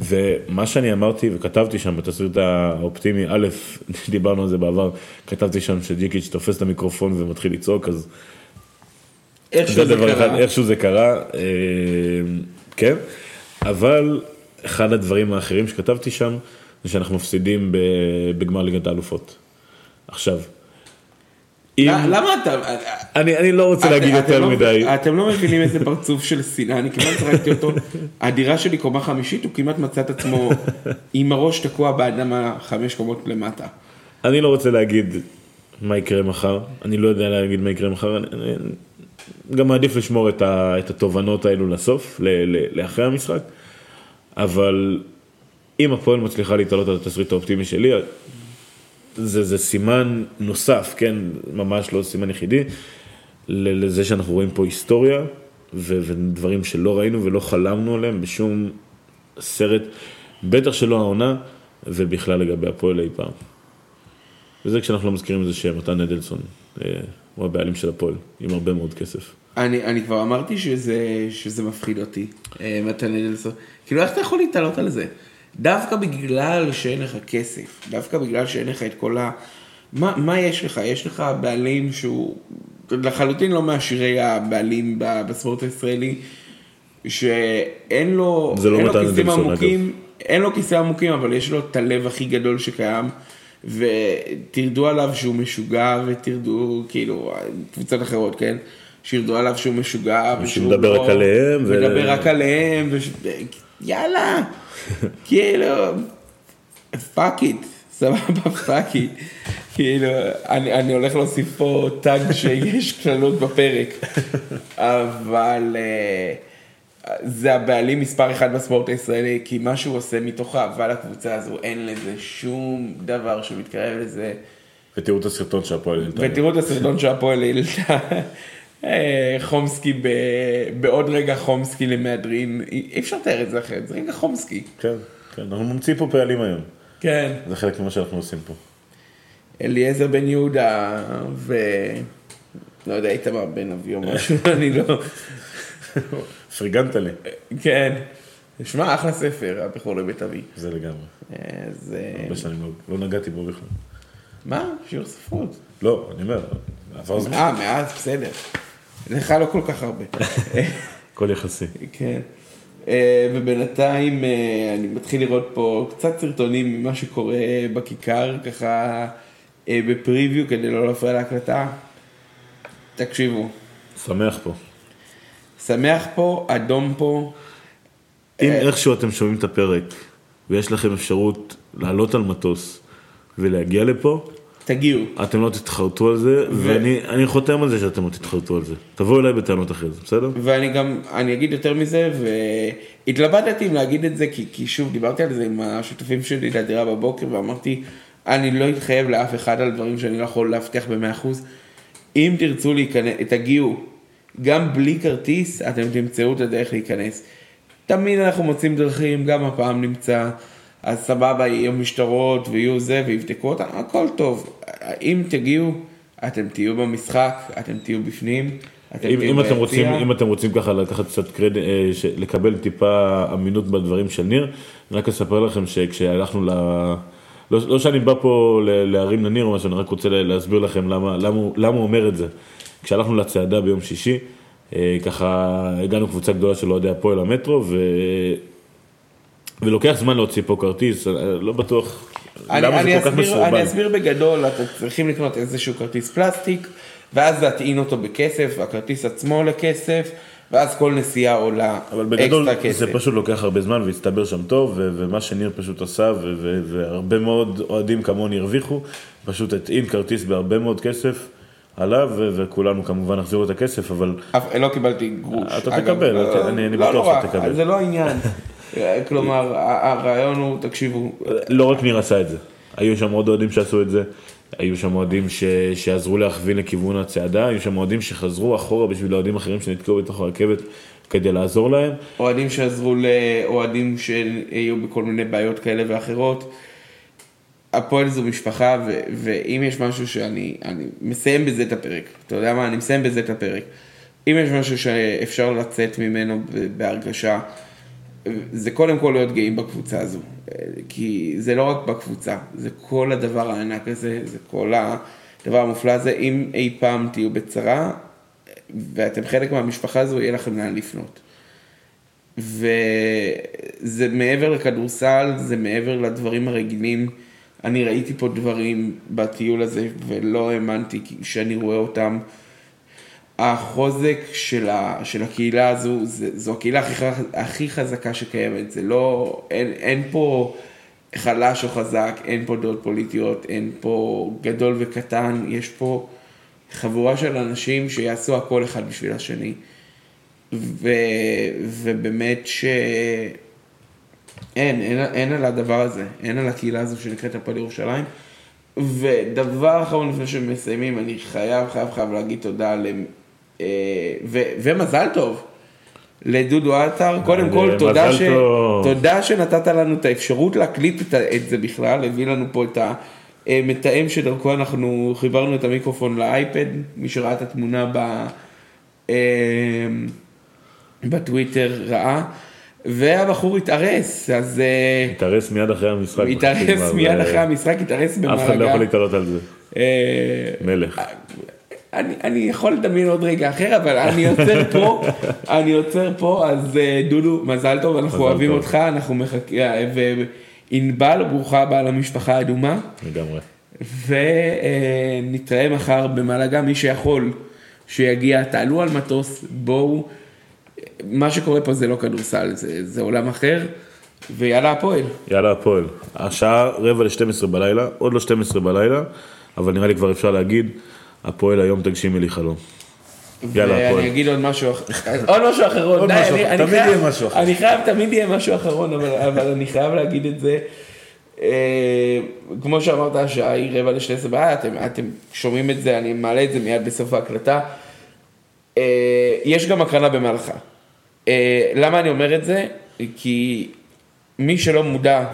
ומה שאני אמרתי וכתבתי שם בתסריט האופטימי, א', <laughs> דיברנו על זה בעבר, כתבתי שם שג'יקיץ' תופס את המיקרופון ומתחיל לצעוק, אז איכשהו זה זה דבר אחד, קרה. איכשהו זה קרה, אה, כן, אבל אחד הדברים האחרים שכתבתי שם, זה שאנחנו מפסידים בגמר ליגת האלופות. עכשיו, אם, למה אתה... אני, אני לא רוצה להגיד אתם- יותר לא- מדי, אתם לא מבינים איזה פרצוף של שנאה, אני כמעט זרקתי אותו. הדירה שלי קומה חמישית, הוא כמעט מצא את עצמו עם הראש תקוע באדמה חמש קומות למטה. אני לא רוצה להגיד מה יקרה מחר, אני לא יודע להגיד מה יקרה מחר, אני, אני גם מעדיף לשמור את, ה, את התובנות האלו לסוף, ל, ל, לאחרי המשחק, אבל אם הפועל מצליחה להתעלות על התסריט האופטימי שלי, זה, זה סימן נוסף, כן, ממש לא סימן יחידי, לזה שאנחנו רואים פה היסטוריה ו- ודברים שלא ראינו ולא חלמנו עליהם בשום סרט, בטח שלא העונה ובכלל לגבי הפועל אי פעם. וזה כשאנחנו לא מזכירים את זה שמתן אדלסון אה, הוא הבעלים של הפועל, עם הרבה מאוד כסף. אני, אני כבר אמרתי שזה, שזה מפחיד אותי, אה, מתנאל אלסון. כאילו, איך אתה יכול להתעלות על זה? דווקא בגלל שאין לך כסף, דווקא בגלל שאין לך את כל ה... מה, מה יש לך? יש לך בעלים שהוא לחלוטין לא מעשירי הבעלים בספורט הישראלי, שאין לו, זה לא לו כיסים עמוקים, אין לו כיסים עמוקים, אבל יש לו את הלב הכי גדול שקיים, ותרדו עליו שהוא משוגע, ותרדו, כאילו, קבוצות אחרות, כן? שירדו עליו שהוא משוגע, ושהוא מדבר לא- רק עליהם, מדבר רק עליהם. יאללה, <laughs> כאילו, fuck it, סבבה, fuck it. כאילו, אני, אני הולך להוסיף פה tag שיש קללות בפרק, אבל אה, זה הבעלים מספר אחד בספורט הישראלי, כי מה שהוא עושה מתוך אהבה לקבוצה הזו, אין לזה שום דבר שמתקרב לזה. ותראו את הסרטון שהפועל העלתה. ותראו את הסרטון שהפועל העלתה. אה, חומסקי, ב... בעוד רגע חומסקי למהדרין, אי אפשר לתאר את זה אחרת, זה רגע חומסקי. כן, כן, אנחנו ממציאים פה פעלים היום. כן. זה חלק ממה שאנחנו עושים פה. אליעזר בן יהודה ו... לא יודע, איתמר בן אבי או משהו, <laughs> אני לא... פריגנת לי. כן. שמע, אחלה ספר, הבכור לבית אבי. זה לגמרי. אה, זה... הרבה שנים לא- לא נגעתי בו בכלל. מה? שיעור ספרות. לא, אני אומר, עבר זמן. אה, מאז, בסדר. לך לא כל כך הרבה. <laughs> הכל יחסי. כן. אה, ובינתיים אה, אני מתחיל לראות פה קצת סרטונים ממה שקורה בכיכר, ככה אה, בפריוויו כדי לא להפריע להקלטה. תקשיבו, שמח פה. שמח פה, אדום פה. אם איכשהו אתם שומעים את הפרק, ויש לכם אפשרות לעלות על מטוס ולהגיע לפה, תגיעו. אתם לא תתחרטו על זה, ואני אני חותם על זה שאתם לא תתחרטו על זה. תבואו אליי בטענות אחרי זה, בסדר? ואני גם, אני אגיד יותר מזה, והתלבטתי אם להגיד את זה, כי, כי שוב, דיברתי על זה עם השותפים שלי לדירה בבוקר, ואמרתי, אני לא אתחייב לאף אחד על דברים שאני לא יכול להבטיח במאה אחוז. אם תרצו להיכנס, תגיעו, גם בלי כרטיס, אתם תמצאו את הדרך להיכנס. תמיד אנחנו מוצאים דרכים, גם הפעם נמצא, אז סבבה, יהיו משטרות ויהיו זה, ויבדקו אותם, הכל טוב. אם תגיעו, אתם תהיו במשחק, אתם תהיו בפנים. אתם אם, תהיו אם, אתם. רוצים, אם אתם רוצים ככה לקחת קצת קרדיט, אה, לקבל טיפה אמינות בדברים של ניר, אני רק אספר לכם שכשהלכנו ל... לא, לא שאני בא פה להרים לניר או משהו, אני רק רוצה לה- להסביר לכם למה, למה, למה הוא אומר את זה. כשהלכנו לצעדה ביום שישי, אה, ככה הגענו קבוצה גדולה של אוהדי הפועל המטרו, ו... ולוקח זמן להוציא פה כרטיס, אני לא בטוח אני, למה אני, זה כל כך מסורבל. אני אסביר בגדול, אתם צריכים לקנות איזשהו כרטיס פלסטיק, ואז להטעין אותו בכסף, הכרטיס עצמו עולה כסף, ואז כל נסיעה עולה אבל בגדול אקסטרה כסף. זה פשוט לוקח הרבה זמן והסתבר שם טוב, ו- ומה שניר פשוט עשה, ו- ו- והרבה מאוד אוהדים כמוני הרוויחו, פשוט הטעין כרטיס בהרבה מאוד כסף עליו, ו- וכולנו כמובן נחזירו את הכסף, אבל אף, לא קיבלתי גרוש. אתה אגב, תקבל, לא, אני- אני לא בטוח נורא, שאתה תקבל. זה לא העניין. כלומר, הרעיון הוא, תקשיבו, לא רק ניר עשה את זה, היו שם עוד אוהדים שעשו את זה, היו שם אוהדים ש- שעזרו להכווין לכיוון הצעדה, היו שם אוהדים שחזרו אחורה בשביל אוהדים אחרים שנתקעו בתוך הרכבת כדי לעזור להם. אוהדים שעזרו לאוהדים שהיו בכל מיני בעיות כאלה ואחרות. הפועל זו משפחה, ו- ואם יש משהו שאני אני מסיים בזה את הפרק, אתה יודע מה, אני מסיים בזה את הפרק. אם יש משהו שאפשר לצאת ממנו בהרגשה, זה קודם כל להיות גאים בקבוצה הזו. כי זה לא רק בקבוצה, זה כל הדבר הענק הזה, זה כל הדבר המופלא הזה. אם אי פעם תהיו בצרה, ואתם חלק מהמשפחה הזו, יהיה לכם לאן לפנות. וזה מעבר לכדורסל, זה מעבר לדברים הרגילים. אני ראיתי פה דברים בטיול הזה ולא האמנתי שאני רואה אותם. החוזק של, ה, של הקהילה הזו, זה, זו הקהילה הכי, הכי חזקה שקיימת, זה לא, אין, אין פה חלש או חזק, אין פה דעות פוליטיות, אין פה גדול וקטן, יש פה חבורה של אנשים שיעשו הכל אחד בשביל השני. ו, ובאמת ש... אין, אין, על הדבר הזה, אין על הקהילה הזו שנקראת הפועל ירושלים. ודבר אחרון לפני שמסיימים, אני חייב, חייב, חייב להגיד תודה ו, ומזל טוב לדודו עטר, קודם כל תודה, ש... תודה שנתת לנו את האפשרות להקליט את, את זה בכלל, הביא לנו פה את אה, מתאם שדרכו אנחנו חיברנו את המיקרופון לאייפד, מי שראה את התמונה ב, אה, בטוויטר ראה, והבחור התארס, אז... אה, התארס מיד אחרי המשחק. התארס מיד אחרי המשחק, התארס במלאגה. אף אחד לא יכול להתעלות על זה. אה, מלך. אני, אני יכול לדמיין עוד רגע אחר, אבל אני עוצר פה, אני עוצר פה, אז אה, דודו, מזל טוב, אנחנו מזל אוהבים טוב. אותך, אנחנו מחכים, וענבל, ברוכה הבאה למשפחה האדומה, לגמרי. ונתראה מחר במלאגה, מי שיכול, שיגיע, תעלו על מטוס, בואו, מה שקורה פה זה לא כדורסל, זה, זה עולם אחר, ויאללה הפועל. יאללה הפועל. השעה רבע ל-12 בלילה, עוד לא 12 בלילה, אבל נראה לי כבר אפשר להגיד, הפועל היום תגשימי לי חלום. יאללה, הפועל. ואני אגיד עוד משהו אחר, <laughs> עוד משהו אחרון, עוד די, משהו אני- אחר. אני תמיד יהיה משהו אחר. אני חייב, תמיד יהיה משהו אחרון, אבל אבל אני חייב להגיד את זה. אה, כמו שאמרת, השעה היא רבע לשתי עשרה בלילה, אתם אתם שומעים את זה, אני מעלה את זה מיד בסוף ההקלטה. אה, יש גם הקרנה במהלכה. אה, למה אני אומר את זה? כי מי שלא מודע,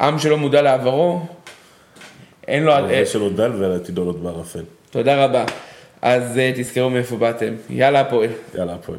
עם שלא מודע לעברו, אין לו... אה, יש לנו דל ועל עתידו לוט בערפל. תודה רבה. אז אה, תזכרו מאיפה באתם. יאללה הפועל. יאללה הפועל.